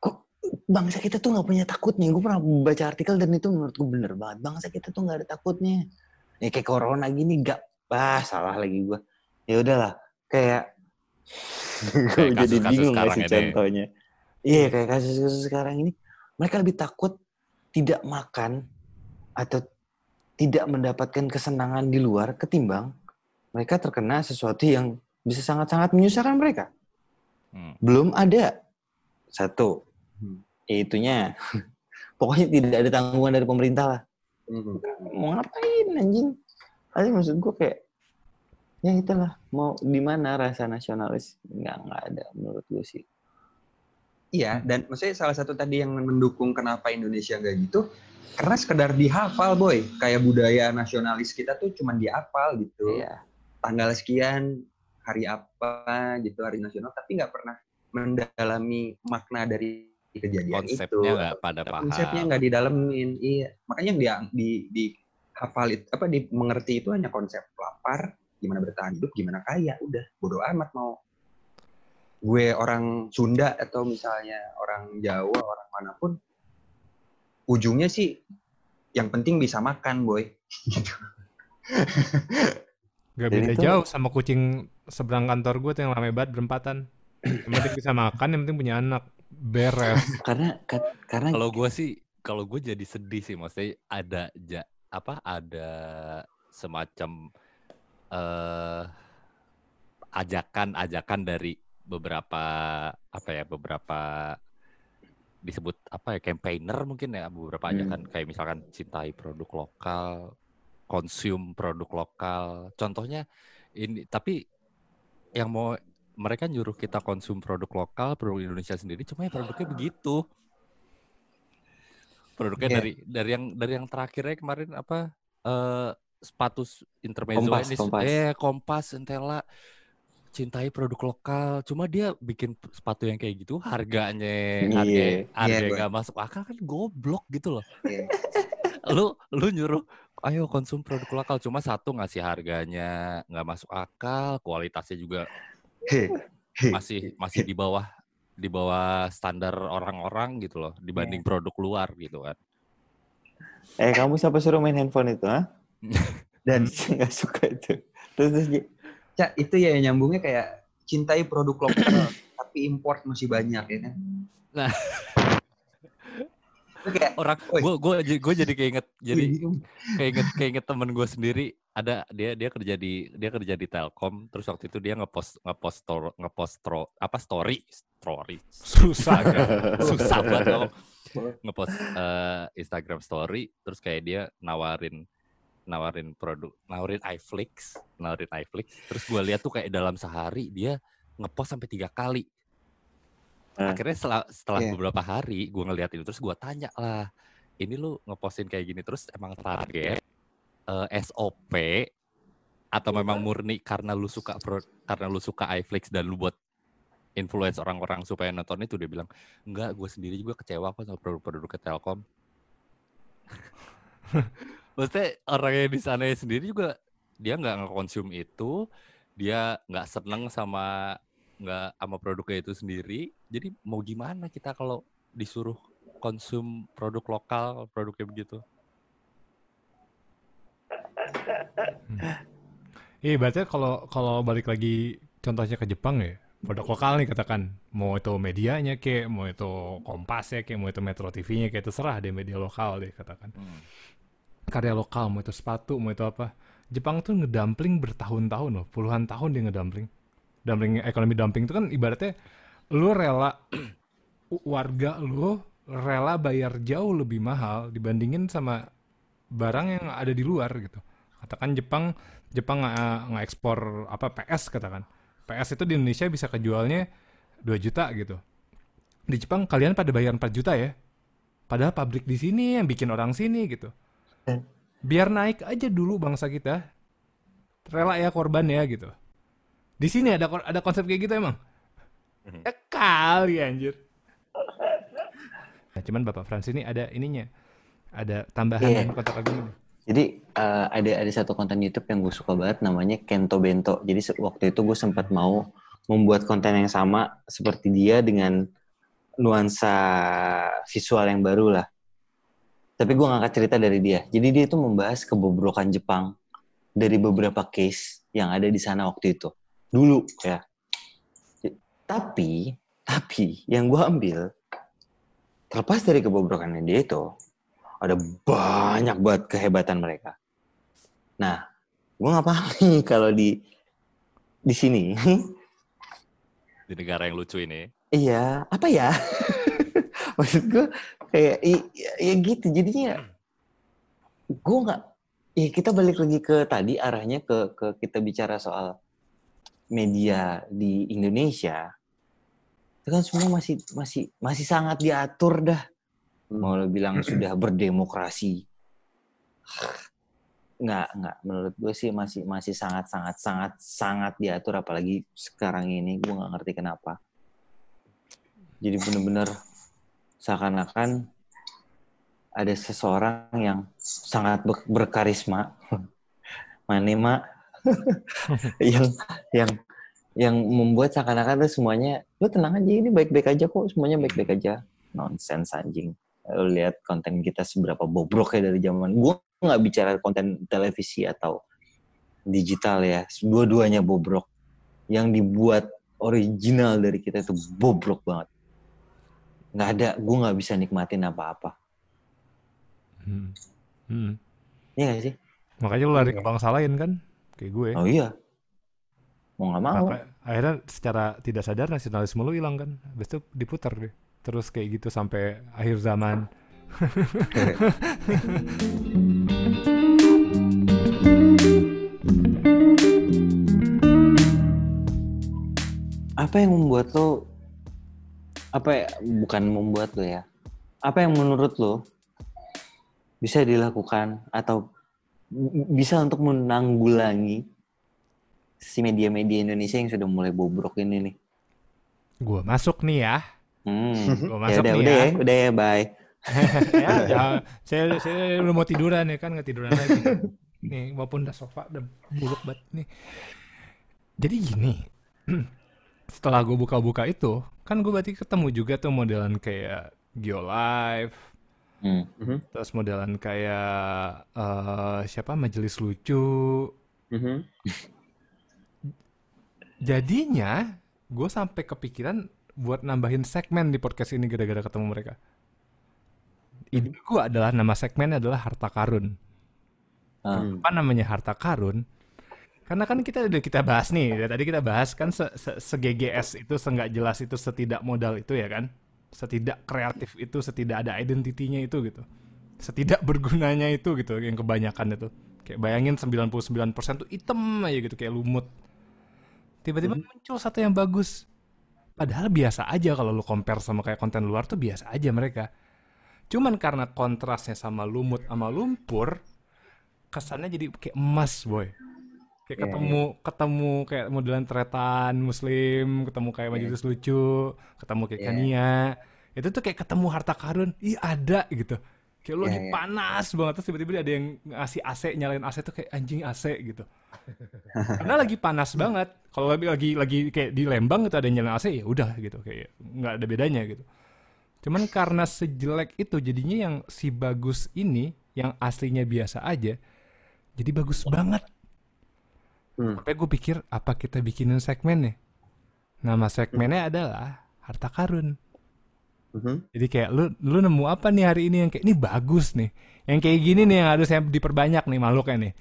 kok bangsa kita tuh nggak punya takutnya. Gue pernah baca artikel dan itu menurut gue bener banget. Bangsa kita tuh nggak ada takutnya. Ya kayak corona gini gak, ah salah lagi gue. Ya udahlah, kayak [laughs] gue jadi bingung ngasih ini. contohnya. Iya kayak kasus-kasus sekarang ini, mereka lebih takut tidak makan atau tidak mendapatkan kesenangan di luar ketimbang mereka terkena sesuatu yang bisa sangat-sangat menyusahkan mereka. Hmm. Belum ada satu, Hmm. itunya [laughs] pokoknya tidak ada tanggungan dari pemerintah lah. Mhm. Mau ngapain anjing? Tapi maksud gue kayak ya itulah mau di mana rasa nasionalis nggak nggak ada menurut gue sih. Iya, dan maksudnya salah satu tadi yang mendukung kenapa Indonesia nggak gitu, karena sekedar dihafal, boy. Kayak budaya nasionalis kita tuh cuma dihafal gitu. Iya. Tanggal sekian, hari apa gitu, hari nasional, tapi nggak pernah mendalami makna dari kejadian itu. Konsepnya nggak pada paham. Konsepnya nggak didalemin, iya. Makanya yang dia di, di hafal itu apa di mengerti itu hanya konsep lapar, gimana bertahan hidup, gimana kaya, udah bodoh amat mau gue orang Sunda atau misalnya orang Jawa, orang mana pun, ujungnya sih yang penting bisa makan, boy. [laughs] Gitu. Gak beda itu- jauh sama kucing seberang kantor gue tuh yang rame banget berempatan. Yang penting bisa makan, yang penting punya anak. Beres. [laughs] Karena ka- karena Kalau gue sih, kalau gue jadi sedih sih, maksudnya ada ja, apa ada semacam eh ajakan-ajakan dari beberapa apa ya beberapa disebut apa ya campaigner mungkin ya beberapa aja Hmm. kan kayak misalkan cintai produk lokal, konsum produk lokal. Contohnya ini tapi yang mau mereka nyuruh kita konsum produk lokal, produk Indonesia sendiri, cuma ya produknya begitu. Produknya Iya. dari dari yang dari yang terakhirnya kemarin apa eh sepatu intermezzo Kompas, ini Kompas. eh Kompas Entela cintai produk lokal cuma dia bikin sepatu yang kayak gitu harganya harga Iya. harga Iya, nggak masuk akal kan goblok gitu loh Iya. [laughs] lu lu nyuruh ayo konsum produk lokal cuma satu ngasih harganya nggak masuk akal kualitasnya juga masih masih di bawah di bawah standar orang-orang gitu loh dibanding produk luar gitu kan Eh kamu siapa suruh main handphone itu, ha? [laughs] Dan [laughs] Nggak suka itu. Terus, terus. Cak, itu ya nyambungnya kayak cintai produk lokal [clears throat] tapi import masih banyak ya kan. Nah. Itu kayak orang gue gue gue jadi keinget jadi Iya. keinget keinget temen gue sendiri ada dia dia kerja di dia kerja di Telkom terus waktu itu dia ngepost ngepost sto- ngepost stro- apa story story Susah. Instagram [laughs] susah banget ngepost eh, Instagram story terus kayak dia nawarin nawarin produk nawarin iFlix nawarin iFlix. Terus gue lihat tuh kayak dalam sehari dia ngepost sampai tiga kali. Eh. akhirnya setelah setelah Iya. beberapa hari gue ngeliat itu terus gue tanya lah ini lu ngepostin kayak gini terus emang target eh, SOP atau memang murni karena lu suka pro- karena lu suka iFlix dan lu buat influence orang-orang supaya nonton itu? Dia bilang enggak gue sendiri juga kecewa kok sama produk-produk ke Telkom [laughs] maksudnya orang yang di sana sendiri juga dia nggak ngekonsum itu dia nggak seneng sama nggak sama produknya itu sendiri. Jadi mau gimana kita kalau disuruh konsum produk lokal produknya begitu? Iya, berarti kalau kalau balik lagi contohnya ke Jepang ya, produk lokal nih katakan, mau itu medianya kayak, mau itu Kompas ya kayak, mau itu Metro TV-nya kayak terserah deh media lokal deh katakan. Karya lokal, mau itu sepatu, mau itu apa. Jepang tuh ngedumpling bertahun-tahun loh, puluhan tahun dia ngedumpling. Dumpling ekonomi dumping itu kan ibaratnya lu rela [clears throat] warga lu rela bayar jauh lebih mahal dibandingin sama barang yang ada di luar gitu. Katakan Jepang Jepang nggak ekspor apa PS katakan. PS itu di Indonesia bisa kejualnya 2 juta gitu. Di Jepang kalian pada bayar 4 juta ya. Padahal pabrik di sini yang bikin orang sini gitu. Biar naik aja dulu bangsa kita. Rela ya korban ya gitu. Di sini ada ada konsep kayak gitu emang. Mhm. Eh, kali anjir. Nah, cuman Bapak Frans ini ada ininya. Ada tambahan dan kotak lagi. Jadi eh, ada ada satu konten YouTube yang gue suka banget namanya Kento Bento. Jadi waktu itu gue sempat mau membuat konten yang sama seperti dia dengan nuansa visual yang baru lah. Tapi gue ngangkat cerita dari dia. Jadi dia itu membahas kebobrokan Jepang dari beberapa case yang ada di sana waktu itu. Dulu ya. Tapi, tapi yang gue ambil terlepas dari kebobrokannya dia itu, ada banyak banget kehebatan mereka. Nah, gue nggak paham nih [laughs] kalau di di sini. di negara yang lucu ini iya, apa ya? [laughs] Maksud gue kayak ya, ya gitu. Jadinya gue nggak. Ya kita balik lagi ke tadi arahnya ke ke kita bicara soal media di Indonesia. Itu kan semua masih masih masih sangat diatur dah. Mau lo bilang sudah berdemokrasi. Nggak, nggak. Menurut gue sih masih masih sangat sangat sangat sangat diatur apalagi sekarang ini gue nggak ngerti kenapa. Jadi bener-bener seakan-akan ada seseorang yang sangat ber- berkarisma, [laughs] manema, [laughs] yang yang yang membuat seakan-akan semuanya, lu tenang aja ini baik-baik aja kok, semuanya baik-baik aja. Nonsense anjing. Lu lihat konten kita seberapa bobrok ya dari zaman. Gue nggak bicara konten televisi atau digital ya, dua-duanya bobrok. Yang dibuat original dari kita itu bobrok banget. Nggak ada, gue nggak bisa nikmatin apa-apa. Hmm. Hmm. Iya sih? Makanya lu lari ke bangsa lain kan, kayak gue. Oh iya. Mau nggak mau. Maka akhirnya secara tidak sadar nasionalisme lu hilang kan, habis itu diputar deh. terus kayak gitu sampai akhir zaman. [laughs] Apa yang membuat lo apa ya, bukan membuat lo ya. Apa yang menurut lo bisa dilakukan atau bisa untuk menanggulangi si media-media Indonesia yang sudah mulai bobrok ini nih? Gua masuk nih ya. Hmm. [laughs] Gua Ya masuk udah, nih udah ya. ya, udah ya, bye. [laughs] ya, ya, saya saya udah mau tiduran ya kan nggak tiduran lagi nih walaupun udah sofa udah buluk banget nih jadi gini [clears throat] setelah gue buka-buka itu kan gue berarti ketemu juga tuh modelan kayak Geolive Hmm. terus modelan kayak eh, siapa majelis lucu Mhm. jadinya gue sampai kepikiran buat nambahin segmen di podcast ini gara-gara ketemu mereka ide gue adalah nama segmennya adalah harta karun Ah. Hmm. apa namanya harta karun karena kan kita udah kita bahas nih dari tadi kita bahas kan se, se, se GGS itu senggak jelas itu setidak modal itu ya kan? Setidak kreatif itu setidak ada identitinya itu gitu. Setidak bergunanya itu gitu yang kebanyakan itu. Kayak bayangin 99% tuh item aja gitu kayak lumut. Tiba-tiba muncul satu yang bagus. Padahal biasa aja kalau lu compare sama kayak konten luar tuh biasa aja mereka. Cuman karena kontrasnya sama lumut sama lumpur kesannya jadi kayak emas boy kayak Iya, ketemu ketemu kayak modelan tretan muslim ketemu kayak Iya. majelis lucu ketemu kayak Iya. Kania. Itu tuh kayak ketemu harta karun. Ih ada gitu. Kayak lu Iya, lagi iya. panas banget. Terus tiba-tiba ada yang ngasih AC nyalain AC tuh kayak anjing AC gitu. [laughs] Karena lagi panas banget. Kalau lagi lagi lagi kayak di Lembang itu ada yang nyalain AC ya udah gitu. Kayak nggak ada bedanya gitu. Cuman karena sejelek itu jadinya yang si bagus ini yang aslinya biasa aja jadi bagus banget Hmm. Sampai gue pikir apa kita bikinin segmennya? Nama segmennya adalah harta karun. Mhm. Jadi kayak lu lu nemu apa nih hari ini yang kayak ini bagus nih. Yang kayak gini nih yang harusnya diperbanyak nih makhluknya nih.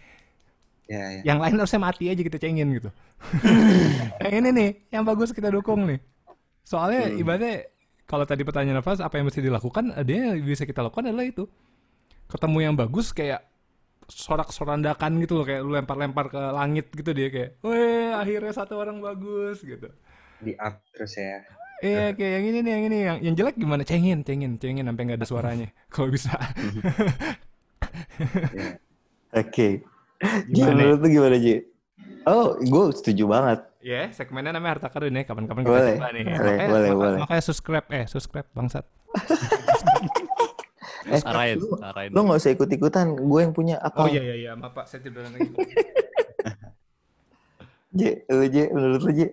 Ya, ya. Yang lain harusnya mati aja kita cengin gitu. [laughs] yang ini nih yang bagus kita dukung nih. Soalnya Hmm. ibaratnya kalau tadi pertanyaan Nafas apa yang mesti dilakukan, ada yang bisa kita lakukan adalah itu. Ketemu yang bagus kayak sorak-sorandakan gitu loh kayak lu lempar-lempar ke langit gitu dia kayak, "Weh, akhirnya satu orang bagus." gitu. Di up terus ya. Iya kayak yang ini nih yang ini yang yang jelek gimana cengin cengin cengin sampai nggak ada suaranya [laughs] kalau bisa. Ya. Oke. Ji, Gimana? menurut lu gimana, Ji? Oh, gue setuju banget. Ya, segmennya namanya harta karun ya. Kapan-kapan kita Boleh, coba nih. boleh, makanya, boleh, maka- boleh. makanya subscribe eh subscribe bangsat. [laughs] Eh, Arahin, lu, arahin. lu gak usah ikut-ikutan. Gue yang punya Oh akun. iya iya iya, maaf Pak, saya tiduran lagi. Ji, lu, Ji, menurut lu, Ji?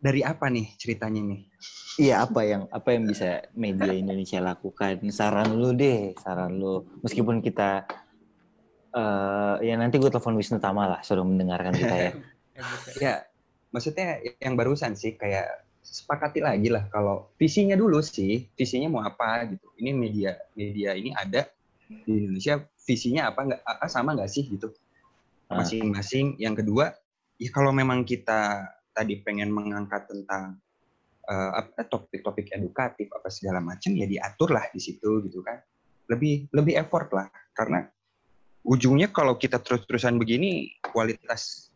Dari apa nih ceritanya nih? Iya, apa yang apa yang bisa media Indonesia lakukan? Saran lu deh, saran lu. Meskipun kita eh ya nanti gue telepon Wisnu Tama lah suruh mendengarkan kita ya. [laughs] Ya, maksudnya yang barusan sih kayak sepakati lagi lah kalau visinya dulu sih, visinya mau apa gitu. Ini media media ini ada di Indonesia, visinya apa nggak sama nggak sih gitu. Ah. Masing-masing. Yang kedua, ya kalau memang kita tadi pengen mengangkat tentang eh, apa topik-topik edukatif apa segala macam ya diatur lah di situ gitu kan. Lebih lebih effort lah karena ujungnya kalau kita terus-terusan begini kualitas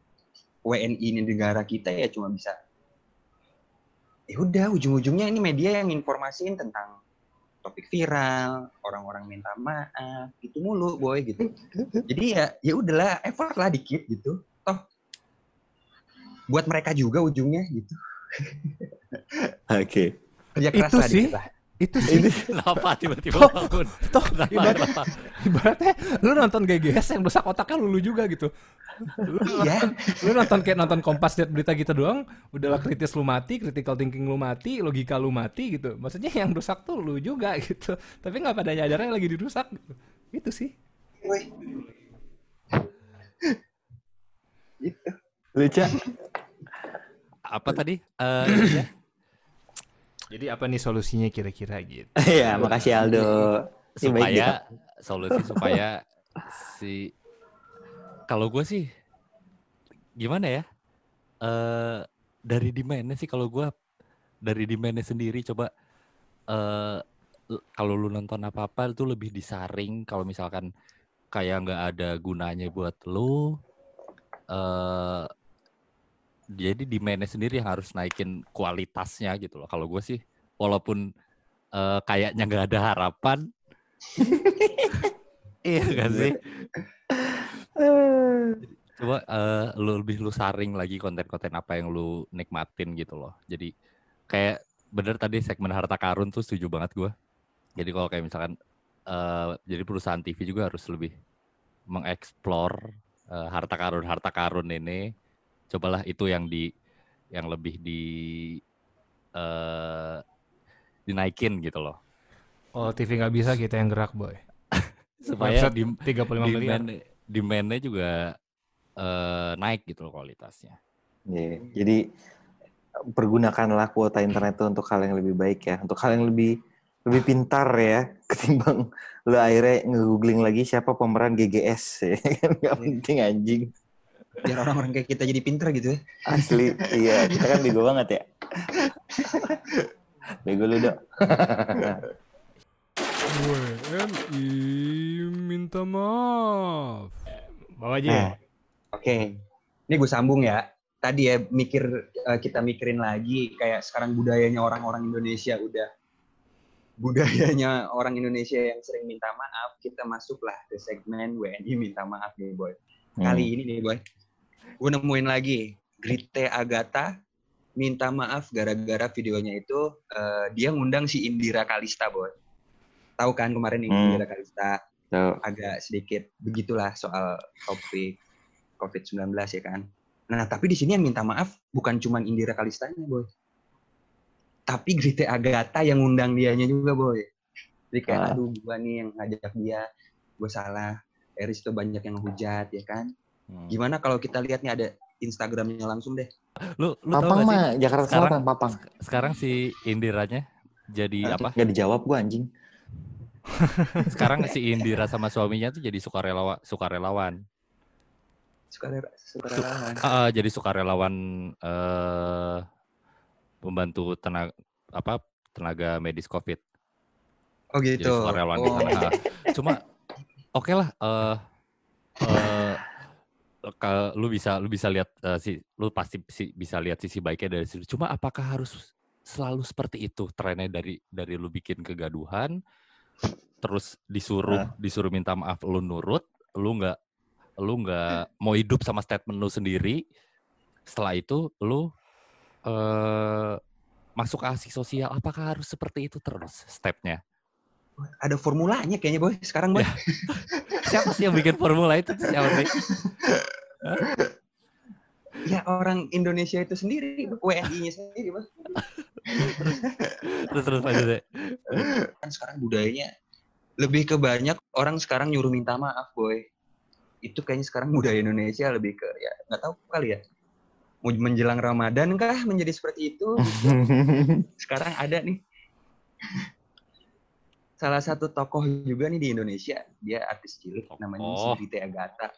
WNI negara kita ya cuma bisa ya udah ujung-ujungnya ini media yang informasiin tentang topik viral orang-orang minta maaf gitu mulu boy gitu jadi ya ya udahlah effort lah dikit gitu toh buat mereka juga ujungnya gitu Oke. kerja keras Itu lah sih. dikit lah Itu sih. [laughs] Kenapa tiba-tiba Toh- bangun? Toh Kenapa? ibarat, Kenapa? ibaratnya lu nonton GGS yang rusak otaknya lu juga gitu. Lu, iya lu nonton kayak nonton Kompas lihat berita gitu doang, udahlah kritis lu mati, critical thinking lu mati, logika lu mati gitu. Maksudnya yang rusak tuh lu juga [laughs] gitu. Tapi nggak pada nyadarnya lagi dirusak gitu. Itu sih. Woi. gitu Lucu. [laughs] Apa tadi? Eh, ya. Jadi apa nih solusinya kira-kira gitu? [laughs] Iya, makasih Aldo. Supaya solusi supaya [laughs] si kalau gue sih gimana ya eh dari demandnya sih kalau gue dari demandnya sendiri coba eh l- kalau lu nonton apa-apa itu lebih disaring kalau misalkan kayak nggak ada gunanya buat lu eh jadi demand-nya sendiri yang harus naikin kualitasnya gitu loh. Kalau gue sih walaupun eh, kayaknya nggak ada harapan [laughs] iya gak sih? Coba eh, lu lebih lu saring lagi konten-konten apa yang lu nikmatin gitu loh. Jadi kayak bener tadi segmen harta karun tuh setuju banget gua. Jadi kalau kayak misalkan eh jadi perusahaan TV juga harus lebih mengeksplor eh, harta karun harta karun ini. Cobalah itu yang di yang lebih di eh dinaikin gitu loh. Kalau TV nggak bisa kita yang gerak boy. [laughs] Supaya Website di, 35 miliar. demand demandnya juga eh, naik gitu loh kualitasnya. Iya, Jadi pergunakanlah kuota internet itu untuk hal yang lebih baik ya, untuk hal yang lebih lebih pintar ya, [laughs] ketimbang lu akhirnya nge-googling lagi siapa pemeran GGS ya kan nggak penting anjing. Biar orang-orang kayak kita jadi pinter gitu ya. Asli, iya kita kan bego banget ya. Bego lu dok. WNI minta maaf. Bawa aja. Nah, Oke. Ini gue sambung ya. Tadi ya mikir eh, kita mikirin lagi kayak sekarang budayanya orang-orang Indonesia udah budayanya orang Indonesia yang sering minta maaf, kita masuklah ke segmen WNI minta maaf nih boy. Kali ini nih boy, gue nemuin lagi Grite Agatha minta maaf gara-gara videonya itu eh, dia ngundang si Indira Kalista boy. Tahu kan kemarin Hmm. Indira Kalista tuh. agak sedikit begitulah soal topik COVID-19 ya kan. Nah, tapi di sini yang minta maaf bukan cuma Indira Kalistanya, Boy. Tapi Grite Agatha yang ngundang dianya juga, Boy. Jadi kayak, Ah. aduh, gua nih yang ngajak dia, gue salah. Eris tuh banyak yang hujat, ya kan. Hmm. Gimana kalau kita lihat nih ada Instagramnya langsung deh. Lu lu tau Papang gak sih? mah Jakarta Sekarang- Selatan, Papang. Sekarang si Indiranya jadi apa? Gak dijawab gua anjing. [laughs] Sekarang si Indira sama suaminya tuh jadi sukarelawa sukarelawan. Sukarela, sukarelawan. Ah, jadi sukarelawan eh membantu tenaga apa tenaga medis COVID. Oh Jadi gitu. sukarelawan di Oh. sana. Ah, Cuma oke lah eh eh, ke- lu bisa lu bisa lihat eh, si lu pasti si- bisa lihat sisi baiknya dari situ. Cuma apakah harus selalu seperti itu trennya dari dari lu bikin kegaduhan terus disuruh disuruh minta maaf lu nurut, lu nggak lu nggak mau hidup sama statement lu sendiri. Setelah itu lu eh masuk aksi sosial apakah harus seperti itu terus stepnya? Ada formulanya kayaknya, Boy. Sekarang, Boy. Ya. [laughs] Siapa sih yang bikin formula itu? Siapa sih? [laughs] ya orang Indonesia itu sendiri, WNI-nya sendiri, Boy. Terus terus lanjut deh. kan sekarang budayanya lebih ke banyak orang sekarang nyuruh minta maaf boy itu kayaknya sekarang budaya Indonesia lebih ke ya nggak tahu kali ya menjelang Ramadan kah menjadi seperti itu [laughs] sekarang ada nih salah satu tokoh juga nih di Indonesia dia artis cilik namanya. Siti Agatha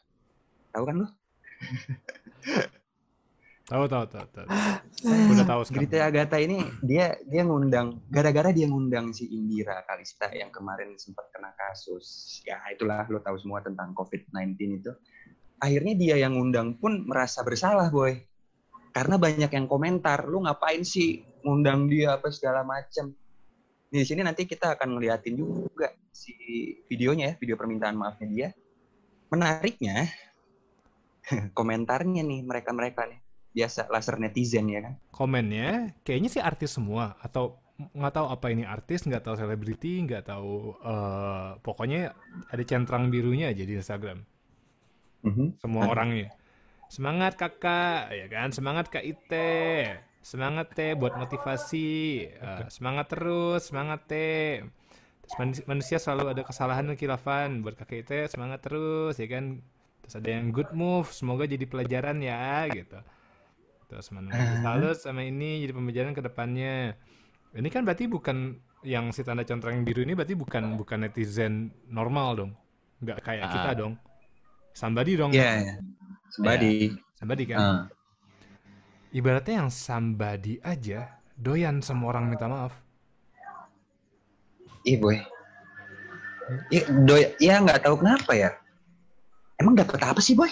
tahu kan lo [laughs] Tahu tahu tahu tahu. Udah tahu sekarang. Agatha ini dia dia ngundang gara-gara dia ngundang si Indira Kalista yang kemarin sempat kena kasus. Ya itulah lo tahu semua tentang COVID-19 itu. Akhirnya dia yang ngundang pun merasa bersalah, boy. Karena banyak yang komentar, lu ngapain sih ngundang dia apa segala macam. Di sini nanti kita akan ngeliatin juga si videonya ya, video permintaan maafnya dia. Menariknya [laughs] komentarnya nih mereka-mereka nih biasa laser netizen ya kan. Komennya kayaknya sih artis semua atau nggak tahu apa ini artis, nggak tahu selebriti, nggak tahu eh, pokoknya ada centang birunya aja di Instagram. Mhm. Semua Ah. orangnya. Semangat kakak, ya kan? Semangat kak Ite. Semangat teh buat motivasi. Eh, semangat terus, semangat teh. Terus manu- manusia selalu ada kesalahan dan kilafan. Buat kakak Ite semangat terus, ya kan? Terus ada yang good move, semoga jadi pelajaran ya, gitu. Terus manusia Ah. selalu sama ini jadi pembelajaran ke depannya. Ini kan berarti bukan yang si tanda centang biru ini berarti bukan bukan netizen normal dong. Nggak kayak Ah. kita dong. Somebody dong. Iya, ya. Somebody. Somebody kan. Ah. Ibaratnya yang somebody aja doyan sama orang minta maaf. Iya boy. Ya, doy, ya nggak tahu kenapa ya. Emang dapat apa sih boy?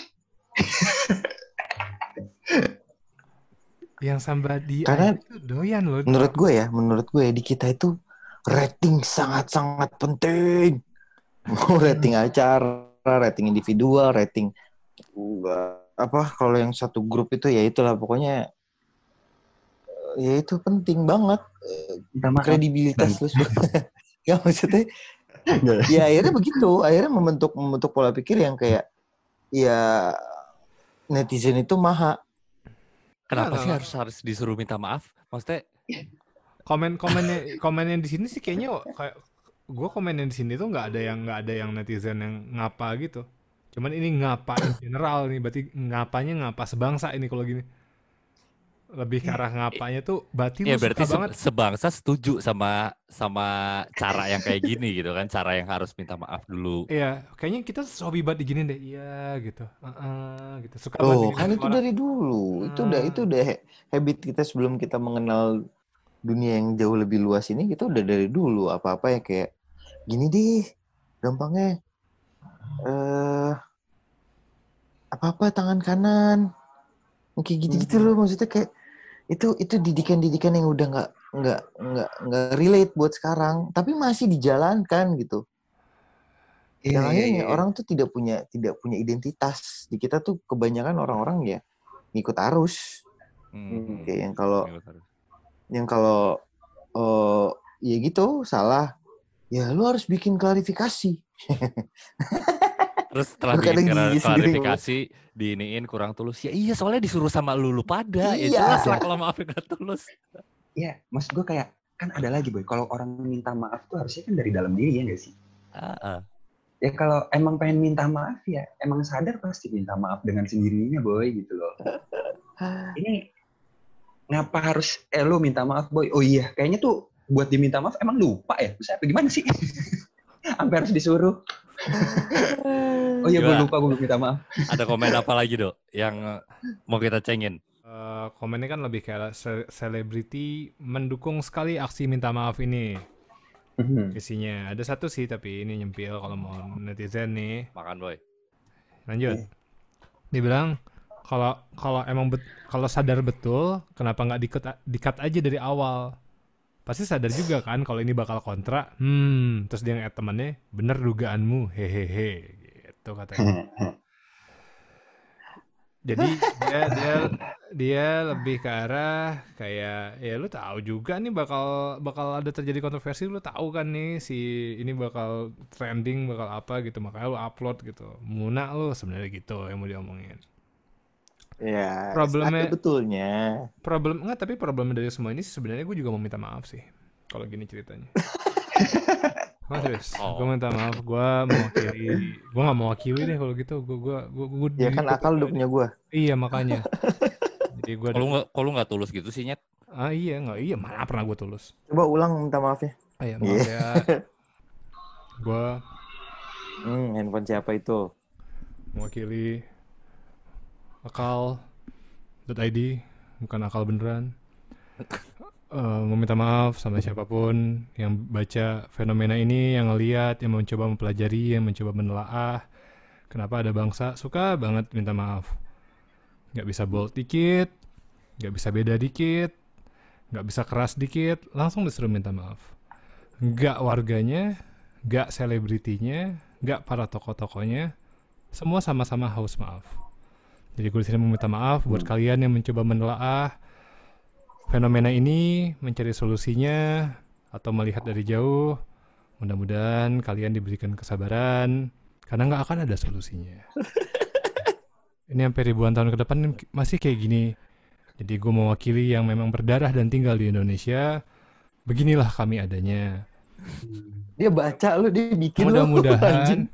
Yang somebody Karena- itu doyan loh. menurut gue ya menurut gue ya, di kita itu rating sangat-sangat penting mau [laughs] rating acara rating individual rating uh, apa kalau yang satu grup itu ya itulah pokoknya ya itu penting banget maaf. kredibilitas lu [laughs] [laughs] ya maksudnya ya akhirnya begitu akhirnya membentuk membentuk pola pikir yang kayak ya netizen itu maha. Kenapa Nggak, sih harus harus disuruh minta maaf? Maksudnya komen komennya komen yang di sini sih kayaknya kayak gue komen yang di sini tuh nggak ada yang nggak ada yang netizen yang ngapa gitu cuman ini ngapa in general nih berarti ngapanya ngapa sebangsa ini kalau gini lebih ke arah ngapanya tuh berarti ya lu berarti suka se- banget sebangsa setuju sama sama cara yang kayak gini gitu kan, cara yang harus minta maaf dulu. Iya, kayaknya kita hobi banget diginin deh. Iya, gitu. Heeh, gitu. Suka Oh, banget kan itu orang. dari dulu. Itu udah Ah. itu udah ha- habit kita sebelum kita mengenal dunia yang jauh lebih luas ini kita udah dari dulu apa-apa ya kayak gini deh. Gampangnya eh apa-apa tangan kanan. Kayak gitu-gitu Hmm. loh maksudnya kayak itu itu didikan-didikan yang udah nggak nggak nggak nggak relate buat sekarang tapi masih dijalankan gitu yang iya, akhirnya iya. orang tuh tidak punya tidak punya identitas di kita tuh kebanyakan orang-orang ya ngikut arus Hmm. kayak yang kalau yang kalau eh ya gitu salah ya lu harus bikin klarifikasi Terus setelah gigi sendiri, klarifikasi, diiniin kurang tulus. Ya iya soalnya disuruh sama lu, lu pada. Ya Iya. jelas lah kalau maafin gak tulus. Iya, maksud gue kayak kan ada lagi boy. Kalau orang minta maaf tuh harusnya kan dari dalam diri ya nggak sih? Ah. Ya kalau emang pengen minta maaf ya emang sadar pasti minta maaf dengan sendirinya boy gitu loh. [laughs] Ini ngapa harus eh lu minta maaf boy? Oh iya, kayaknya tuh buat diminta maaf emang lupa ya? Bisa apa gimana sih? [laughs] Sampai harus disuruh. [laughs] Oh iya, gue lupa gue belum minta maaf. Ada komen apa lagi dok yang eh, mau kita cengin? Eh, komennya kan lebih kayak se- selebriti mendukung sekali aksi minta maaf ini. Mhm. Isinya ada satu sih tapi ini nyempil kalau mau netizen nih. Makan boy. Lanjut. Dibilang kalau kalau emang bet, kalau sadar betul kenapa nggak dikat dikat aja dari awal. Pasti sadar juga kan kalau ini bakal kontra. Hmm, terus dia nge temannya, bener dugaanmu, hehehe, gitu katanya. Jadi dia dia dia lebih ke arah kayak ya lu tahu juga nih bakal bakal ada terjadi kontroversi lu tahu kan nih si ini bakal trending bakal apa gitu makanya lu upload gitu. Muna lu sebenarnya gitu yang mau diomongin. Ya Problemnya- betulnya Problem enggak tapi problemnya dari semua ini sih sebenarnya gue juga mau minta maaf sih kalau gini ceritanya. [laughs] Oh, serius, Oh. gue minta maaf, gue mewakili, gue nggak mewakili deh kalau gitu, gue gue gue gue ya kan akal udah punya gua Iya makanya. Jadi gue Kalau nggak kalau nggak tulus gitu sih nyet. Ah iya nggak iya mana pernah gue tulus. coba ulang minta maafnya Ah, iya, maaf ya. [laughs] gue hmm, handphone siapa itu mewakili akal.id bukan akal beneran. [laughs] Eh, meminta maaf sama siapa pun yang baca fenomena ini, yang ngeliat, yang mencoba mempelajari, yang mencoba menelaah. Kenapa ada bangsa suka banget minta maaf. Nggak bisa bold dikit, nggak bisa beda dikit, nggak bisa keras dikit, langsung disuruh minta maaf. Nggak warganya, nggak selebritinya, nggak para tokoh-tokohnya, semua sama-sama haus maaf. Jadi gue di sini meminta maaf buat kalian yang mencoba menelaah fenomena ini, mencari solusinya, atau melihat dari jauh. Mudah-mudahan kalian diberikan kesabaran, karena nggak akan ada solusinya. [laughs] ini sampai ribuan tahun ke depan masih kayak gini. Jadi gue mewakili yang memang berdarah dan tinggal di Indonesia. Beginilah kami adanya. dia baca lu dia bikin. Mudah-mudahan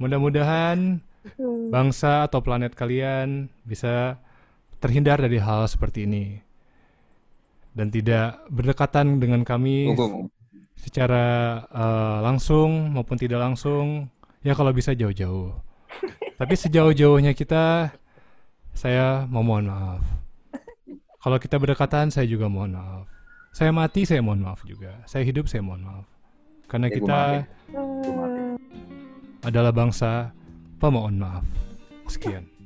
mudah-mudahan bangsa atau planet kalian bisa terhindar dari hal seperti ini. Dan tidak berdekatan dengan kami secara eh, langsung maupun tidak langsung. Ya kalau bisa jauh-jauh. [laughs] Tapi sejauh-jauhnya kita saya mau mohon maaf. Kalau kita berdekatan saya juga mohon maaf. Saya mati, saya mohon maaf juga. Saya hidup, saya mohon maaf. Karena Ya, kita maafin. adalah bangsa pemohon maaf. Sekian.